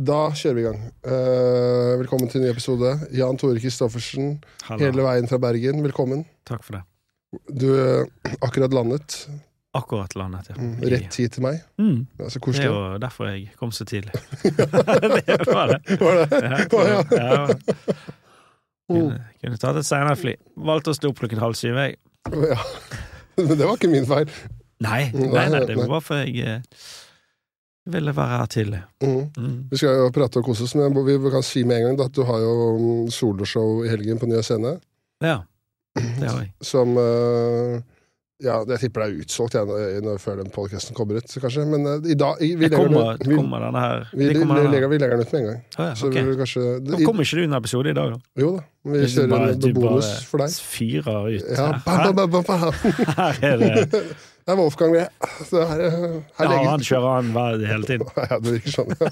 Da kjører vi i gang. Uh, velkommen til en ny episode. Jan Tore Christoffersen, Hallo. hele veien fra Bergen. Velkommen. Takk for det. Du er akkurat landet. Akkurat landet, ja. Mm, Rett hit til meg. Mm. Det er så Det er jo derfor jeg kom så tidlig. det var det. Var det? Ja, Å, ja. ja. Mm. Kunne, kunne tatt et senere fly. Valgte å stå opp klokken halv syv, jeg. Ja. Men det var ikke min feil. Nei, Mm, nei, nei, nei, det var bare for jeg eh, ville være tidlig. Mm. Mm. Vi skal jo prate og kose oss, men vi kan si med en gang at du har jo mm, soloshow i helgen på Nye Scene. Ja, det har jeg. Som eh, Ja, jeg tipper det er utsolgt jeg, når, før den podkasten kommer ut, kanskje. Men uh, i dag vi legger, kommer, den, vi, kommer denne her vi, det kommer denne legger, vi legger den ut med en gang. Ah, ja, Så ok. vi kanskje, det, Nå kommer ikke du under episode i dag, da? Jo da, vi Du kjører bare- en bonus for deg. Fyrer ut. Ja, bam, bam, bam, bam. Her er det Det er Wolfgang, det. Så her, her Ja, han kjører han hver hele tiden. Ja, det virker sånn. ja.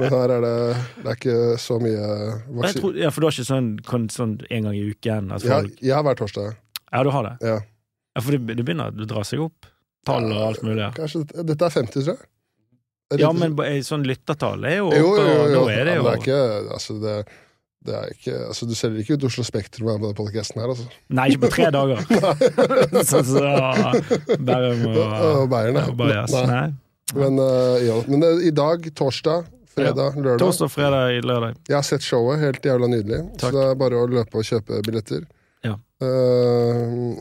Men her er det Det er ikke så mye vaksine. tror, ja, for du har ikke sånn, sånn en gang i uken folk jeg har hver torsdag. Ja, du har det? Ja. Ja, for det, det begynner å dra seg opp. Tall og alt mulig. Ja, Kanskje dette, er 50, tror jeg. Ja men b- sånn lyttertall er jo oppe, jo, jo, jo, jo. og da er det Ja, jo men det er ikke Altså, det, det er ikke Altså, du selger ikke ut Oslo Spektrum med denne podkasten her, altså. Nei, ikke på tre dager. så, så, Bærum og, Og. Nei. Men, uh, ja. men det, i dag, torsdag, fredag, lørdag Torsdag, fredag, lørdag. Jeg har sett showet. Helt jævla nydelig. Takk. Så det er bare å løpe og kjøpe billetter. Ja. Uh,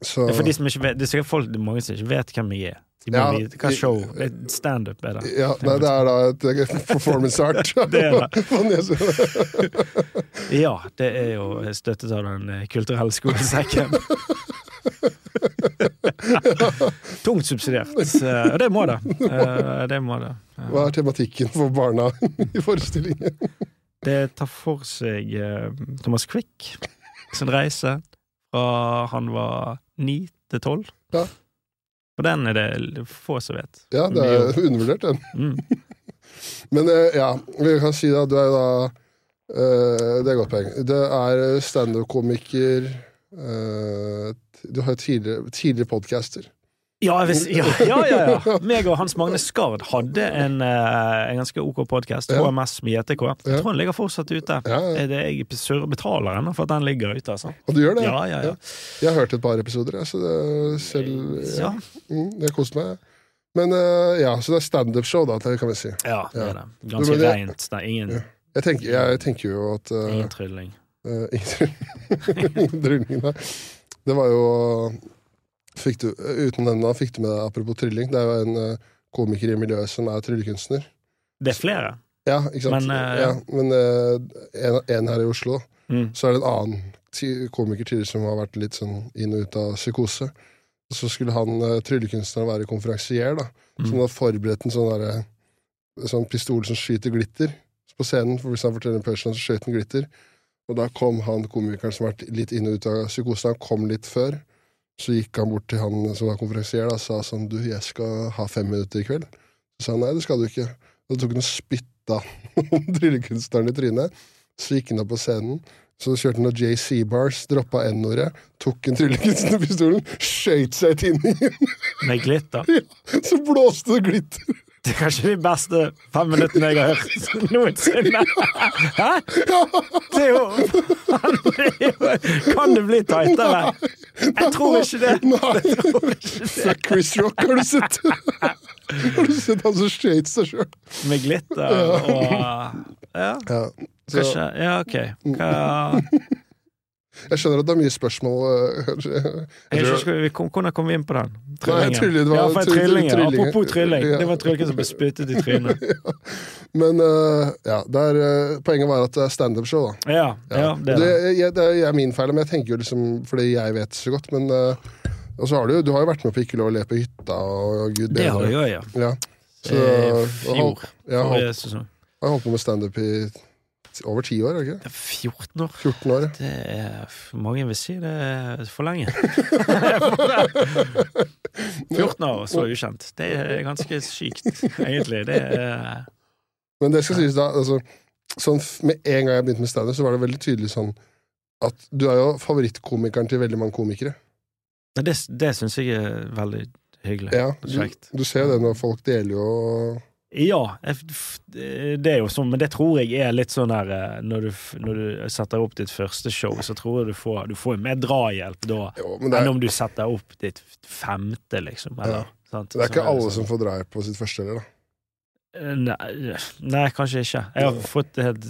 så Det er for de som ikke vet Det er sikkert folk, det er mange som ikke vet hvem jeg er. De må Ja, vite hva show Standup er det. ja, nei, det er da et eh, performance art. Det er det. Ja, det er jo støttet av Den eh, kulturelle skolesekken. Tungt subsidiert. Eh, Og det må det. Det må det. Hva er tematikken for barna i forestillingen? Det tar for seg Thomas Quick sin reise fra han var ni til tolv. Ja. Og den er det få som vet. Ja, det er undervurdert, den. Mm. Men eh, ja, vi kan si at du er da eh, Det er et godt poeng. Det er standup-komiker eh, Du har tidligere, tidligere podcaster. Ja, hvis, ja, ja, ja, ja. Meg og Hans Magne Skard hadde en, eh, en ganske ok podkast. HMS med JTK. Jeg Ja. tror den ligger fortsatt ute. Er jeg betaler ennå for at den ligger ute, altså. Og du gjør det? Ja, ja, ja. Jeg har hørt et par episoder, jeg, så det selv Ja, Mm, Jeg koste meg. Men eh, ja, så det er standup-show, da, kan vi si. ja det er det. Ganske Men det- rent. Det er ingen. Jeg tenker, jeg tenker jo at uh, ingen trylling. Uh, Ingen trylling, nei. Det var jo fikk du, Uten den da, fikk du med deg apropos trylling. Det er jo en uh, komiker i miljøet som er tryllekunstner. Det er flere. Ja, ikke sant? Men, uh, ja, men uh, en, en her i Oslo, Mm. så er det en annen komiker tidligere som har vært litt sånn inn og ut av psykose. Så skulle han tryllekunstneren være konferansier, da. Mm. han hadde forberedt en sånn derre Sånn pistol som skyter glitter på scenen. For hvis han forteller en punchline, så skjøt han glitter. Og da kom han komikeren som har vært litt inn og ut av psykose, han kom litt før. Så gikk han bort til han som var konferansier og sa sånn Du, jeg skal ha fem minutter i kveld. Så sa han nei, det skal du ikke. Og da tok han og spytta tryllekunstneren i trynet. Så gikk han opp på scenen. Så kjørte han noen JC-bars, droppa N-ordet, tok en tryllekunstnerpistolen, skøyt seg i tinningen! Med glitter. så blåste det glitter. Det er kanskje de beste fem minuttene jeg har hørt noensinne. Hæ? Det er jo, Kan det bli tightere? Jeg tror ikke det. Nei. Fuck Chris Rock, har du sett? Har du sett han som skøyt seg sjøl? Med glitter og Ja, Ja. Kanskje Ja, ok. Hva jeg skjønner at det er mye spørsmål. kom, Hvordan kom vi inn på den? Nei, det var ja, ja. Apropos trilling. Ja. Det var trillingen som ble spyttet i trynet. Men uh, ja, der, er, øh, poenget var at det er standup-show, da. Ja, ja, det er det, det. jeg- det er min feil, men jeg tenker jo liksom fordi jeg vet så godt. Men uh, Og så har du Du har jo vært med på Ikke lov å le på hytta og gud Det har bedre. jeg òg, ja. Ja. Så, Eh, Fjor. holdt, jeg har holdt på med standup i over ti år, ikke? Det er 14 år. 14 år. Det er Mange vil si det er for lenge. 14 år, så ukjent. Det er ganske sykt, egentlig. Det er Men det skal sies da, altså, sånn, med en gang jeg begynte med standup, så var det veldig tydelig sånn at du er jo favorittkomikeren til veldig mange komikere. Det, det syns jeg er veldig hyggelig. Ja, du, du ser det når folk deler jo Ja, det er jo sånn, men det tror jeg er litt sånn der eh, Når du, når du setter opp ditt første show, så tror jeg du får, du får mer drahjelp da Jo, er, enn om du setter opp ditt femte, liksom. Eller, sant? det er ikke alle sånn. som får drahjelp på sitt første heller, da. Eh, Nei, nei, kanskje ikke. Jeg har fått helt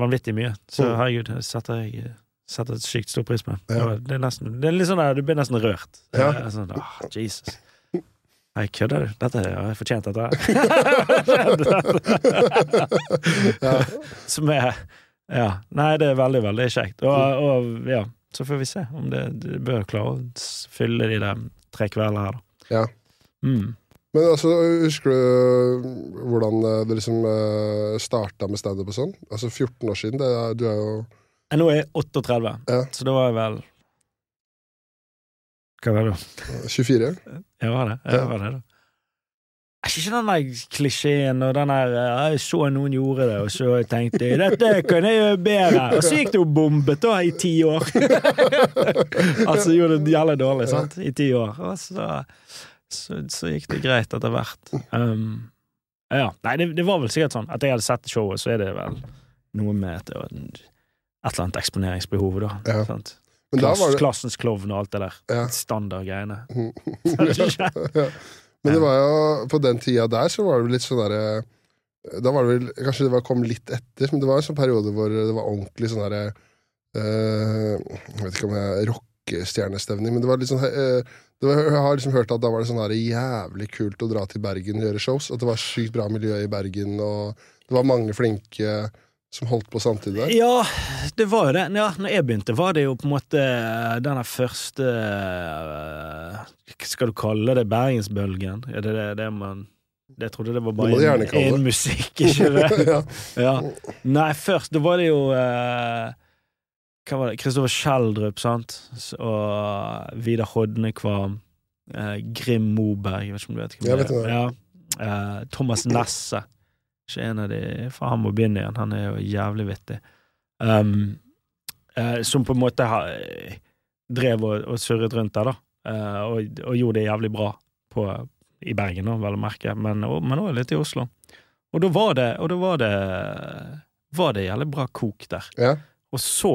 vanvittig mye, så Mm. herregud, setter jeg setter et sykt stor pris på. Det, Ja. det er nesten Det er litt sånn der, du blir nesten rørt. Ja. Sånn, ah, Jesus. Nei, kødder du? Dette har jeg fortjent, dette her. Som er Ja. Nei, det er veldig, veldig kjekt. Og, og ja, så får vi se om det, det bør klare å fylle de der tre kveldene her, da. Ja. Mm. Men altså, husker du hvordan eh, det liksom uh, starta med standup og sånn? Altså 14 år siden. Det du er jo Nå er jeg 38, Ja. så da var jeg vel Hva var det 24. Jeg var det. Ja. Jeg var det da. Er ikke den der klisjeen og den der Jeg så noen gjorde det, og så tenkte jeg dette kan jeg gjøre bedre. Og så gikk det jo bombet da i ti år. altså gjorde det jævlig dårlig, sant? I ti år. Og så, så, så gikk det greit etter hvert. Um, ja. Nei, det, det var vel sikkert sånn at jeg hadde sett showet, så er det vel noe med at det var et eller annet eksponeringsbehov, da. Ja. Sant? Klass, det Klassens klovn og alt det der. Ja. Standardgreiene. ja. Men det var jo på den tida der så var det litt sånn derre Da var det vel Kanskje det var, kom litt etter, men det var en sånn periode hvor det var ordentlig sånn derre øh, Jeg vet ikke om jeg rockestjernestevning, men det var litt sånn øh, det var, Jeg har liksom hørt at da var det sånn her jævlig kult å dra til Bergen og gjøre shows. At det var sykt bra miljø i Bergen, og det var mange flinke som holdt på samtidig der. Ja, det var jo det. Ja, når jeg begynte, var det jo på en måte denne første eh, Hva skal du kalle det? Bergensbølgen? Er det det, det man Jeg trodde det var bare en, en musikk, ikke det? ja. Ja. Nei, først da var det jo eh, Hva var det? Kristoffer Schjelderup, sant? Og Vidar Hodnekvam. Eh, Grim Moberg, jeg vet ikke om du vet hvem det er. Ja. Eh, Thomas Nesse. Ikke en av de For han må begynne igjen. Han er jo jævlig vittig. Um, uh, som på en måte har, eh, drev og, og surret rundt der, da. Uh, og, og gjorde det jævlig bra på, i Bergen, da, vel å merke, men òg litt i Oslo. Og da var det, og da var det var det jævlig bra kok der. Ja. Og så,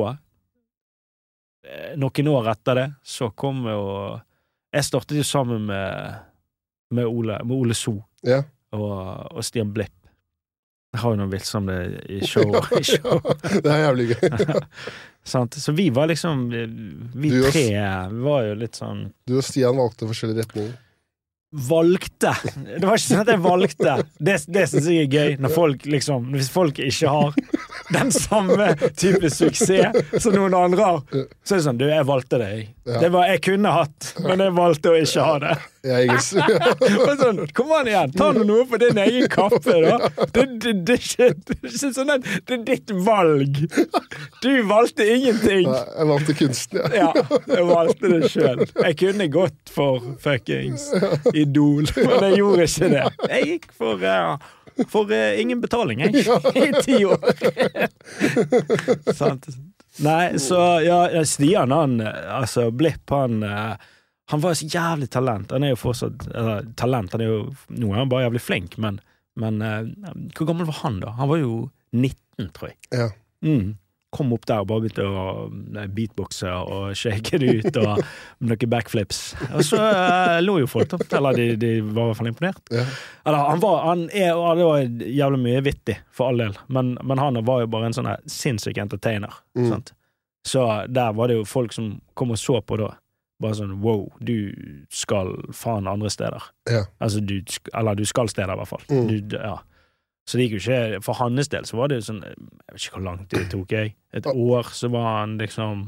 noen år etter det, så kom jo Jeg startet jo sammen med, med Ole, med Ole So Ja. og, og Stian Blipp. Jeg har jo noen vitser om det i show. I show. det er jævlig gøy. Sant? Så vi var liksom Vi og- tre var jo litt sånn Du og Stian valgte forskjellige retninger. Valgte! Det var ikke sånn at jeg valgte. Det, det syns jeg er gøy, når folk liksom Hvis folk ikke har den samme type suksess som noen andre har, så er det sånn Du, jeg valgte det, jeg. Det var jeg kunne hatt, men jeg valgte å ikke ha det. Sånn, Kom an igjen, ta nå noe på din egen kaffe, da. Det, det, det, ikke, det er ikke sånn at det er ditt valg. Du valgte ingenting. Nei, Jeg valgte kunsten, ja. Ja, jeg valgte det sjøl. Jeg kunne gått for fuckings Idol, men jeg gjorde ikke det. Jeg gikk for, eh, for eh, ingen betaling, jeg, i ti år. Sant. Nei, så ja, Stian, han eh, altså Blipp, han eh, Han var så jævlig talent. Han er jo fortsatt eller, talent. Han er jo Nå er han bare jævlig flink, men, men eh, hvor gammel var han, da? Han var jo 19, tror jeg. ja. Mm. Kom opp der og bare begynte å beatboxe og shake det ut og noen backflips. Og så uh, lo jo folk. Eller de, de var i hvert fall imponert. ja. Eller han var, han er, og det var jævlig mye vittig, for all del, men, men han var jo bare en sånn sinnssyk entertainer. Mm. Så der var det jo folk som kom og så på da. Bare sånn wow, du skal faen andre steder. Ja. Altså, du, eller du skal steder, i hvert fall. Mm. Du, ja. Så det gikk jo ikke For hans del så var det jo sånn Jeg vet ikke hvor lang tid det tok, jeg. Et år så var han liksom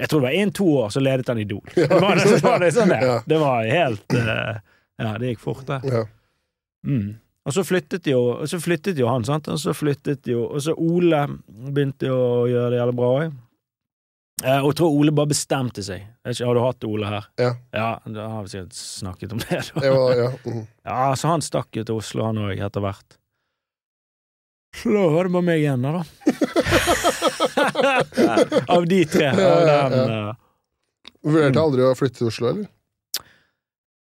Jeg tror det var én-to år, så ledet han Idol. Det var, det, var det sånn det. Ja. Det var helt eh, Ja, det gikk fort, det. ja. Mm. Og så flyttet jo Og så flyttet jo han, sant. Og så flyttet jo Og så Ole begynte jo å gjøre det jævlig bra òg. Eh, og jeg tror Ole bare bestemte seg. Ikke, Har du hatt Ole her? Ja. Ja, da har vi sikkert snakket om det. Da. Ja, ja. mm. Ja, så han stakk jo til Oslo, han òg, etter hvert. Var det bare meg igjen, da. av de tre. Av den, uh... Vurderte aldri å flytte til Oslo, eller?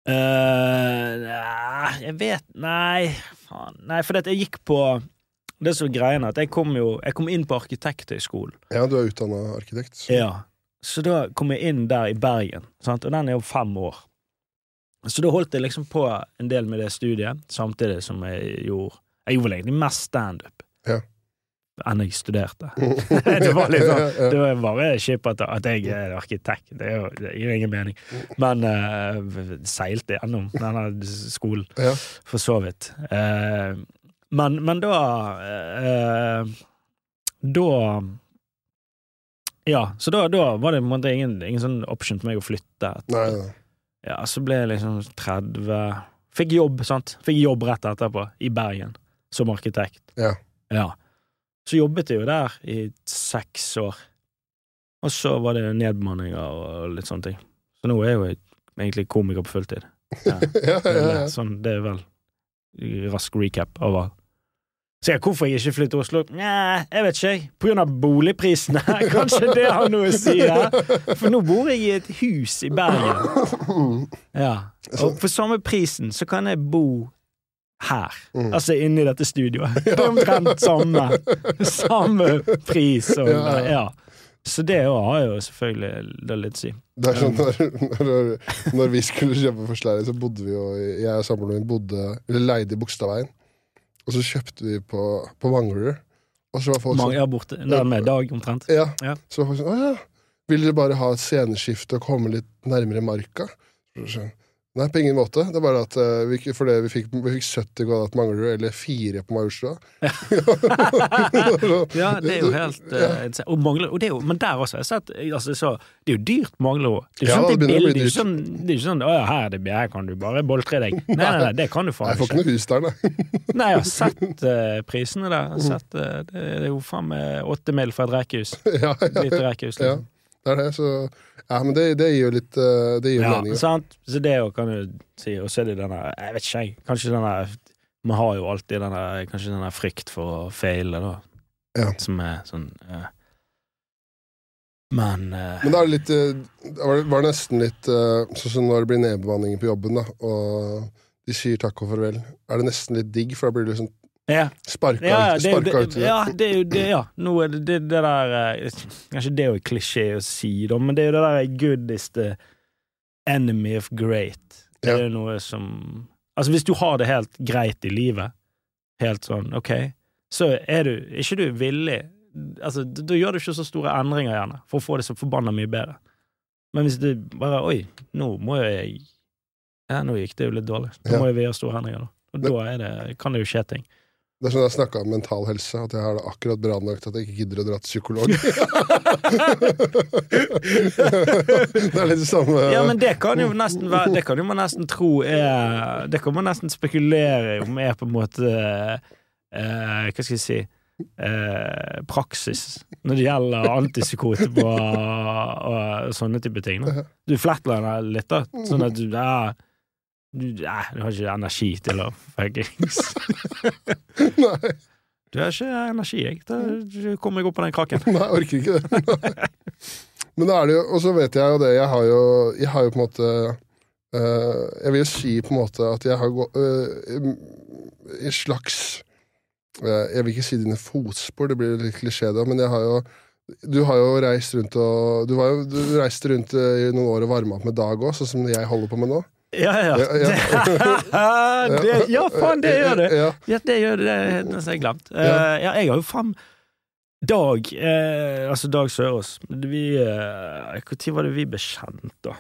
Uh, nei, jeg vet Nei, faen. Nei, for jeg gikk på Det som er greia, at jeg kom jo Jeg kom inn på Arkitekthøgskolen. Ja, du er utdanna arkitekt. Så. Ja. Så da kom jeg inn der i Bergen, sant? og den er jo fem år. Så da holdt jeg liksom på en del med det studiet, samtidig som jeg gjorde Jeg gjorde vel egentlig mest standup. Ja. Enn jeg studerte. det var litt sånn Det var bare kjipt at, at jeg er arkitekt. Det, er jo, det gir ingen mening. Men uh, seilte gjennom denne skolen, Ja. for så vidt. Uh, men, men da uh, Da Ja, så da, da var det på en måte ingen, ingen sånn option for meg å flytte. Nei, nei. Ja, så ble jeg liksom 30 Fikk jobb, sant? Fikk jobb rett etterpå, i Bergen, som arkitekt. Ja. Ja. Så jobbet jeg jo der i seks år. Og så var det nedbemanninger og litt sånne ting. Så nå er jeg jo egentlig komiker på fulltid. Ja. ja, ja. Sånn, det er vel rask recap over Så jeg, hvorfor jeg ikke flytter til Oslo? Nja, jeg vet ikke. På grunn av boligprisene. Kanskje det har noe å si, ja. For nå bor jeg i et hus i Bergen. Ja. Og for samme prisen så kan jeg bo her. Mm. Altså inni dette studioet. Det er omtrent samme. Samme pris og Ja, ja. Så det har jo selvfølgelig det litt å si. Det er sånn når, når, når vi skulle kjøpe forsterker, så bodde vi jo Jeg og samboeren min bodde Eller leide i Bogstadveien. Og så kjøpte vi på, på Manglerud. Og så var folk sånn borte. Der med dag, omtrent. Ja. Ja. Så var folk sånn Å ja. Vil dere bare ha et sceneskifte og komme litt nærmere marka? Så sånn, Nei, på ingen måte. Det er bare at uh, vi, for det, vi fikk, vi fikk 70 kvadrat mangler, Manglerud, eller 4 på Majorstua. Ja, det er jo helt uh, ja. og, mangler, og det er jo, Men der også, jeg har sett altså, så, Det er jo dyrt Manglerud. Det er jo Ja, sånn, det det er dyrt. sånn, det er jo sånn Å ja, her, er det, her kan du bare boltre deg. Nei, nei, nei, det kan du faen ikke. jeg får ikke. ikke noe hus der, nei. Nei, jeg har sett uh, prisene der. Sett, eh, det, er jo faen meg åtte mil for et rekkehus. ja, ja, Lite rekkehus, ja, liksom. Det er det. Så Ja, men det, det gir jo litt eh, Det gir jo Ja, mening. sant? Så det jo kan du si. Og så er det denne Jeg vet ikke, jeg. Kanskje denne Vi har jo alltid denne Kanskje denne frykt for å feile, da. Ja. Som er sånn eh, Men uh, Men da er det litt eh, Det var, var nesten litt Sånn som når det blir nedbemanninger på jobben, da, og de sier takk og farvel, er det nesten litt digg, for da blir det liksom ja, sparka ja, ut. Sparka ut ja, det er jo det, ja. Nå er det det, det der eh, Kanskje det er jo klisjé å si, da, men det er jo det der good is the enemy of great. Det er jo noe som Altså, hvis du har det helt greit i livet, helt sånn, ok, så er du ikke du villig Altså, da gjør du ikke så store endringer, gjerne, for å få det så forbanna mye bedre. Men hvis du bare Oi, nå må jeg Ja, nå gikk det jo litt dårlig. Nå må jeg gjøre store endringer, da. Og da det, kan det jo skje ting. Det er sånn jeg snakka om mental helse, at jeg har det akkurat bra nok til at jeg ikke gidder å dra til psykolog. det er litt det samme Ja, men det kan jo nesten være Det kan jo man nesten tro er Det kan man nesten spekulere om er på en måte eh, Hva skal jeg si eh, praksis når det gjelder antipsykotika og, og sånne type ting. Da. Du flatliner litt, da. Sånn at du ja, du, nei, du har ikke energi til å fuckings Nei, Du har ikke energi, jeg. Da kommer jeg opp på den kraken. nei, jeg orker ikke det. Men da er det jo Og så vet jeg jo det, jeg har jo, jeg har jo på en måte eh, Jeg vil si på en måte at jeg har gått uh, i slags eh, Jeg vil ikke si dine fotspor, det blir litt klisjé, da, men jeg har jo du har jo reist rundt og Du, jo, du reiste rundt eh, i noen år og varma opp med Dag òg, sånn som jeg holder på med nå. Ja, ja. Ja, det, ja, faen, det gjør det. Ja, det gjør det. Det har jeg glemt. Eh, Ja. jeg har jo faen Dag, eh, altså Dag Sørås Vi Når var det vi ble kjent, da?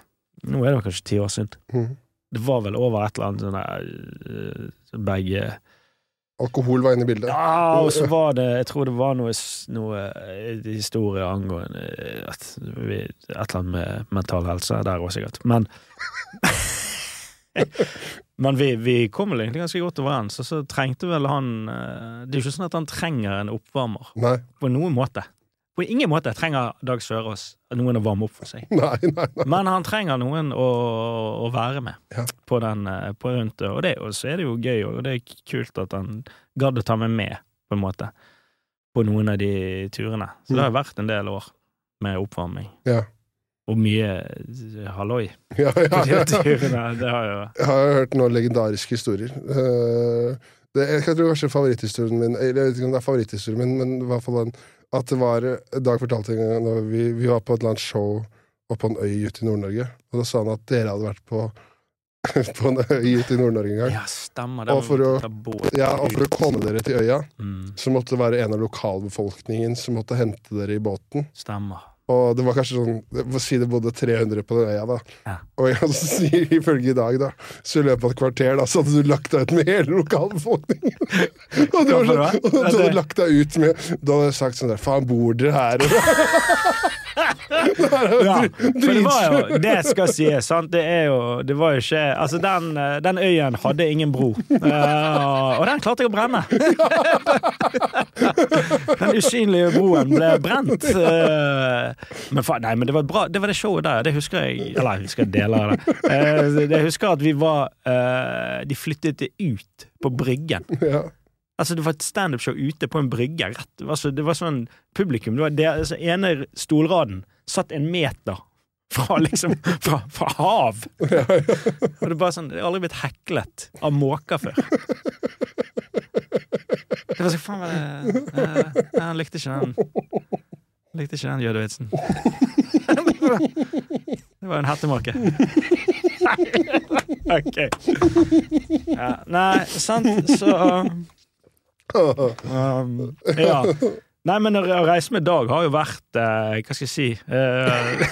Nå er det kanskje ti år siden. Mhm. Det var vel over et eller annet sånn der eh, Begge Alkohol var inne i bildet. Ja, og så var det Jeg tror det var noe, noe eh, historie angående eh, vi, et eller annet med mental helse der òg, sikkert. Men Men vi, vi kom vel egentlig ganske godt overens, og så trengte vel han eh, Det er jo ikke sånn at han trenger en oppvarmer, Nei, på noen måte. På ingen måte trenger Dag Sørås noen å varme opp for seg. nei, nei. nei. Men han trenger noen å, å være med Ja. på den eh, på rundt. Og det, og så er det jo gøy, og det er kult at han gadd å ta meg med, på en måte, på noen av de turene. Så det har vært en del år med oppvarming. Ja. Og mye eh, halloi Ja, ja, ja. Det har jo Jeg har jo hørt noen legendariske historier. Eh, det, jeg tror kanskje favoritthistorien min jeg vet ikke om det er favoritthistorien min, men i hvert fall den at det var Dag fortalte en gang når vi, vi var på et eller annet show oppe på en øy ute i Nord-Norge, og da sa han at dere hadde vært på, på en øy ute i Nord-Norge en gang. Ja, stemmer. Det Og for å- Ja, og for å komme dere til øya, mm, så måtte det være en av lokalbefolkningen som måtte hente dere i båten. Stemmer. Og det var kanskje sånn Si det bodde 300 på den øya, da. Ja. Og jeg sier ifølge i dag, da, så i løpet av et kvarter da, så hadde du lagt deg ut med hele lokalbefolkningen. og du, var sånn, og du hadde lagt deg ut med Du hadde sagt sånn der Faen, bor dere her? Ja, for det var jo Det skal sies, sant. Det er jo Det var jo ikke Altså, den, eh, den øyen hadde ingen bro. Uh, og den klarte jeg å brenne. Den usynlige broen ble brent. Uh, men faen, nei, men det var bra. Det var det showet der. Det husker jeg Eller jeg husker deler av det. Uh, Jeg husker at vi var De flyttet det ut på Bryggen. ja. Altså, det var et standupshow ute på en brygge. Rett, altså, det var sånn publikum det var det, altså, ene stolraden satt en meter fra liksom Fra, fra hav! Og det er bare sånn Jeg har aldri blitt heklet av måker før. Det var så faen var det eh, Han likte ikke den Likte ikke den jødevitsen. Det var jo en hettemåke. OK. Ja, nei, sant, så um, Ja. Nei, men å reise med Dag har jo vært eh, Hva skal jeg si eh,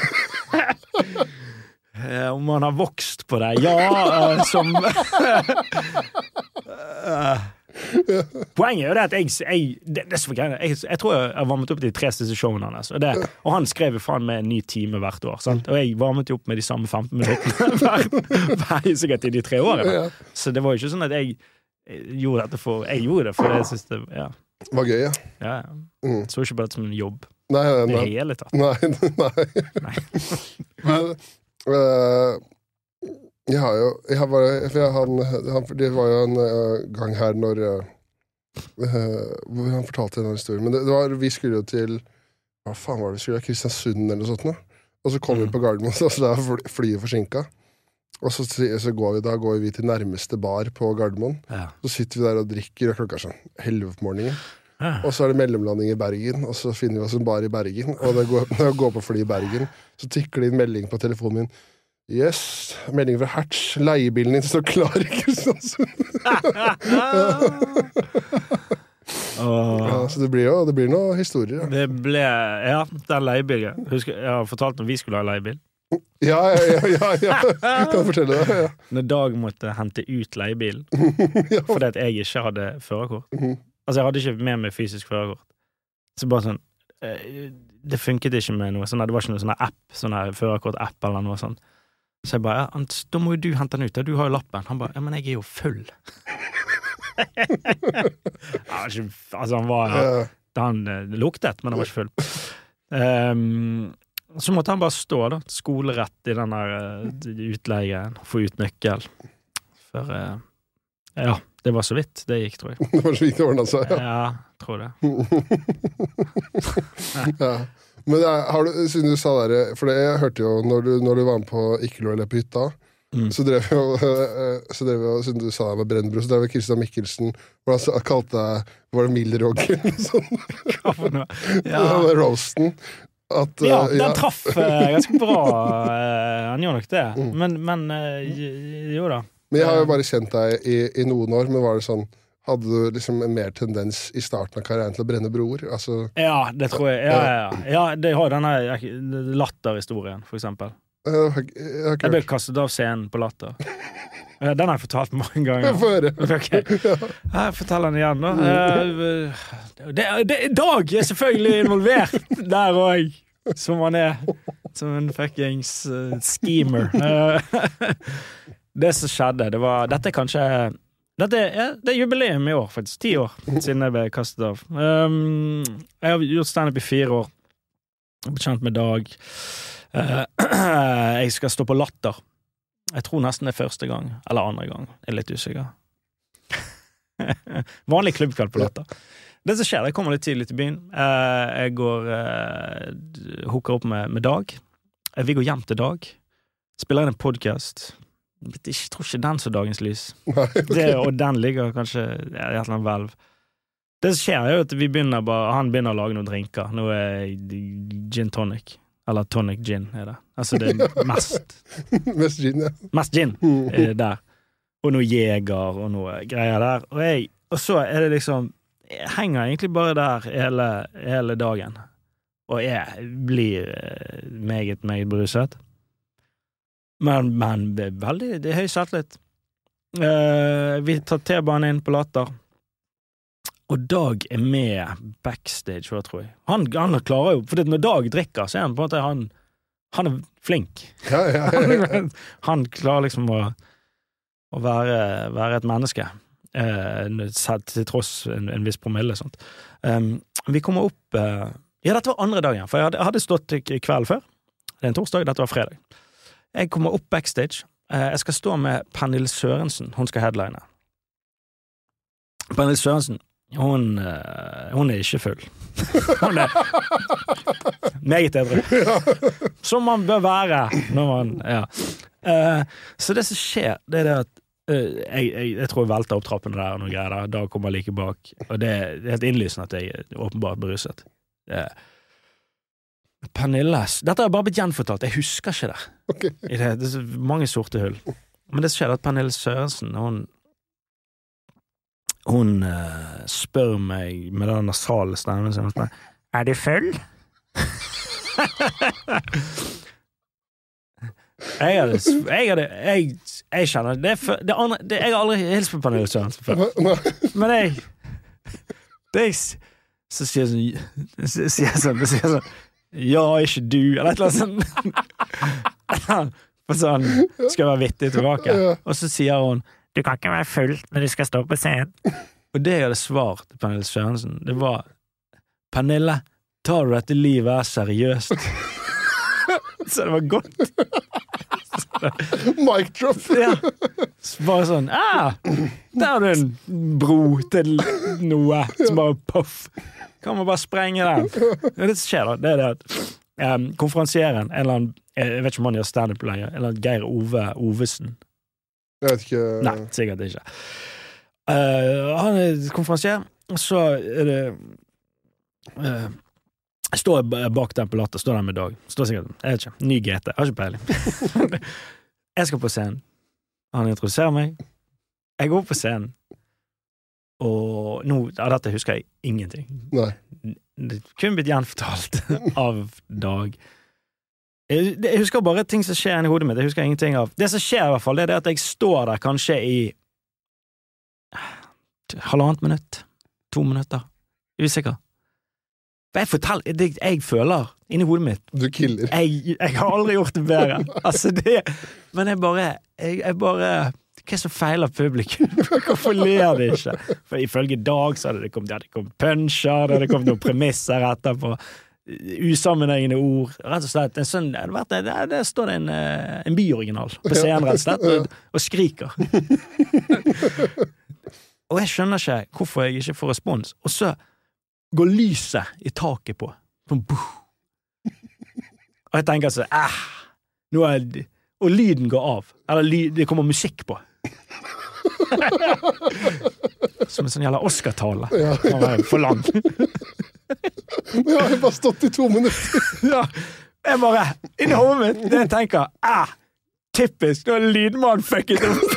eh, Om han har vokst på det? Ja, eh, som Poenget er jo det at jeg, jeg, det, det jeg, jeg tror jeg har varmet opp de tre siste showene hans. Og, det, og han skrev jo faen med en ny time hvert år. Sant? Og jeg varmet jo opp med de samme 15 minuttene hver, hver, sikkert i de tre årene. Så det var jo ikke sånn at jeg gjorde dette for Jeg gjorde det for jeg synes det Ja. Var gøy, ja. ja. Mm. Så ikke bare det som en jobb Nei, nei, i det hele tatt. Nei, nei. Men uh, jeg har jo jeg har bare, jeg, han, han, Det var jo en uh, gang her når uh, øh, Hvor han fortalte en historien. Men det, det var, vi skulle jo til Hva faen var det vi skulle? Kristiansund eller noe sånt. Nå. Og så kom vi Mhm. på Gardermoen, og så da er flyet forsinka. Og så, så går vi, da går vi til nærmeste bar på Gardermoen. Ja. Så sitter vi der og drikker, og klokka er sånn elleve på morgenen. Ja. Og så er det mellomlanding i Bergen, og så finner vi oss en bar i Bergen. Og når jeg går på fly i Bergen, så tikker det inn melding på telefonen min. Yes, melding fra Hertz. Leiebilen din står klar i Kristiansund. Ja, så det blir jo det blir noen historier. Ja, Det ble Ja, den leiebilen. Husker, jeg har fortalt når vi skulle ha leiebil. Ja, ja. ja, ja. Kan jeg fortelle det? Ja. Når Dag måtte hente ut leiebilen Ja. fordi at jeg ikke hadde førerkort. Mhm. Altså, jeg hadde ikke med meg fysisk førerkort. Så bare sånn eh, Det funket ikke med noe sånn. Det var ikke noe sånn app, sånn førerkort-app eller noe sånt. Så jeg bare ja, Da må jo du hente den ut, da. Du har jo lappen. Han bare Ja, men jeg er jo full. Ikke Altså, han var Ja. Han eh, luktet, men han var ikke full. Ehm, så måtte han bare stå, da, skolerett i den der eh, utleien, få ut nøkkel. For eh, Ja, det var så vidt det gikk, tror jeg. Det var så vidt det ordna seg. Ja. Ja, tror det. Ja. Men det er, har du, siden du sa der, for det, jeg hørte jo når du, når du var med på Ikke lov å le på hytta, Mm. så drev jo, eh, så drev jo siden du sa det med Brennbro, så drev jo Christian Mikkelsen Hvordan han kalte deg Var det Mild Roger Sånn. Ja. Ja, roasten. At, ja eh, den traff eh, ganske bra. eh, han gjorde nok det. Mm. Men, men jo da. Men jeg har jo bare kjent deg i, i noen år, men var det sånn hadde du liksom en mer tendens i starten av karrieren til å brenne broer? Altså, Ja, det tror jeg. Ja, ja, ja. ja det har denne latterhistorien, for eksempel. jeg jeg, jeg Jeg ble kastet av scenen på Latter. Eh, Den har jeg fortalt mange ganger. Få høre. Okay. Jeg forteller den igjen, da. Eh, Det, det, Dag er selvfølgelig involvert der òg, som han er. Som en fuckings eh, schemer. Det som skjedde, det var Dette er kanskje dette er, det er jubileum i år, faktisk. Ti år siden jeg ble kastet av. Um, jeg har gjort standup i fire år. Blitt kjent med Dag. Jeg skal stå på Latter. Jeg tror nesten det er første gang, eller andre gang. Jeg er litt usikker. Vanlig klubbkveld på Latter. Det som skjer, jeg kommer litt tidlig til byen. Eh, jeg går uh, hooker opp med, med Dag. Vi går hjem til Dag, spiller inn en podkast. Jeg tror ikke den så dagens lys. Nei, Det, og den ligger kanskje i et eller annet hvelv. Det som skjer, er jo at vi begynner bare, han begynner å lage noen drinker. Noe gin tonic. Eller tonic gin, er det. Altså det er mest, Mest gin, ja. mest gin eh, der. Og noe Jeger og noe greier der. Og, jeg, og så er det liksom Jeg henger egentlig bare der hele, hele dagen. Og jeg blir eh, meget, meget beruset. Men, men veldig Det er høy selvtillit. Eh, vi tar T-banen inn på Latter. Og Dag er med backstage òg, tror jeg. Han, han klarer jo For når Dag drikker, så er han på en måte Han, han er flink. Ja, ja, ja, han klarer liksom å, å være, være et menneske, eh, til tross en, en viss promille. Sånt. Um, vi kommer opp eh, Ja, dette var andre dagen, for jeg hadde, jeg hadde stått kvelden før. Det er en torsdag, dette var fredag. Jeg kommer opp backstage. Eh, jeg skal stå med Pernille Sørensen, hun skal headline. Pernille Sørensen, hun, eh, hun er ikke full. Hun er meget edru. Som man bør være når man Ja. Eh, så det som skjer, det er det at eh, jeg, jeg, jeg tror jeg velter opp trappene der og noe greier der. Da kommer like bak. Og det, er helt innlysende at jeg er åpenbart beruset. Pernille Dette har bare blitt gjenfortalt, jeg husker ikke det. Okay. Det, det er mange sorte hull. Men det skjer at Pernille Sørensen, hun Hun uh, spør meg med den nasale stemmen sin Er du full? jeg hadde Jeg, hadde, jeg, jeg kjenner det, er for- det andre, det, Jeg har aldri hilst på Pernille Sørensen før. Men jeg det jeg, Så sier jeg sånn Så sier jeg sånn, så sier jeg sånn Ja, ikke du, eller et eller annet sånt. For sånn Skal jeg være vittig tilbake. Og så sier hun Du kan ikke være full når du skal stå på scenen. Og det jeg hadde svart til Pernille Sørensen, det var Pernille, tar du dette livet her seriøst? så det var godt. Mic drop. Ja. Bare sånn ah, Der har du en bro til noe som bare poff. Kan man bare sprenge den? Det som skjer, da, det er det at um, konferansieren, en eller annen Jeg vet ikke om han gjør standup lenger, en eller annen Geir Ove Ovesen. Jeg vet ikke Nei, sikkert ikke. Uh, han er konferansier, så er det uh, Jeg står bak den på Latter, står der med Dag. Står sikkert, jeg vet ikke, Ny GT, jeg har ikke peiling. jeg skal på scenen. Han introduserer meg. Jeg går på scenen, og nå Av dette husker jeg ingenting. Nei. Det kunne kun blitt gjenfortalt av Dag. Jeg jeg husker bare ting som skjer inni hodet mitt. Jeg husker ingenting av Det som skjer, i hvert fall, det er det at jeg står der kanskje i halvannet minutt. To minutter. Usikker. Jeg forteller det Jeg føler inni hodet mitt Du killer. jeg, jeg har aldri gjort det bedre. Altså, det Men jeg bare Jeg, jeg bare Hva er det som feiler publikum? Hvorfor ler de ikke? For ifølge Dag så hadde det kommet, det hadde kommet punsjer, det hadde kommet noen premisser etterpå. Usammenhengende ord. Rett og slett. En sånn, det der, der står det en, eh, en byoriginal på scenen, rett og slett, og, og skriker. og jeg skjønner ikke hvorfor jeg ikke får respons. Og så går lyset i taket på. Sånn. Og jeg tenker sånn eh, nå er det, Og lyden går av. Eller ly, det kommer musikk på. Som en sånn jævla Oscar-tale. Var for lang. Men jeg har jo bare stått i to minutter. ja, jeg bare Inni hodet mitt, det jeg tenker eh, Typisk! Nå er lydmannen fucket opp!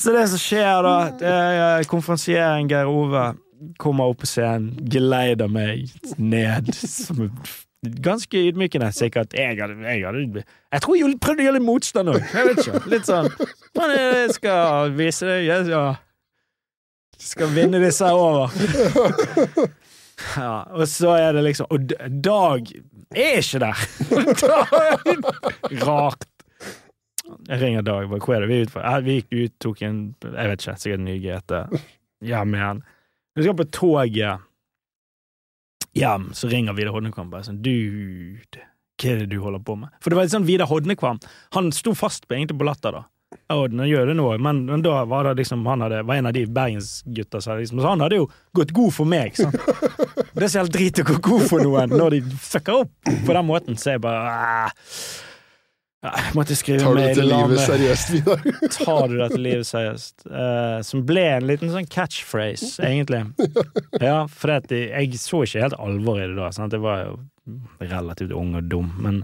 Så det som skjer, da det er Konferansieren Geir Ove kommer opp på scenen, geleider meg ned. Som ganske ydmykende, sikkert. Jeg hadde, jeg Jeg tror jeg prøvde å gjøre litt motstand òg. Litt sånn Men jeg skal vise deg Jeg skal, vinne disse over. Ja, og så er det liksom Og Dag er ikke der! Rart. Jeg ringer Dag. Bare, Hvor er det vi er ute for? Vi gikk ut, tok en Jeg vet ikke, sikkert en ny GT. Hjem igjen. Vi skal på toget hjem, så ringer Vidar Hodnekvam bare sånn Dude, hva er det du holder på med? For det var litt sånn Vidar Hodnekvam Han sto fast på egentlig på Latter, da. Og den gjør det nå, men, men da var det liksom Han hadde, var en av de bergensgutta som liksom, Så han hadde jo gått god for meg. Sant? Det er så helt drit å gå god for noen når de fucker opp på den måten, så jeg bare ah. Jeg måtte skrive Tar du dette livet seriøst, Vidar? Tar du dette livet seriøst? Uh, som ble en liten sånn catchphrase, egentlig. Ja, for det jeg, så ikke helt alvor i det da. Sant? Jeg var jo relativt ung og dum, men,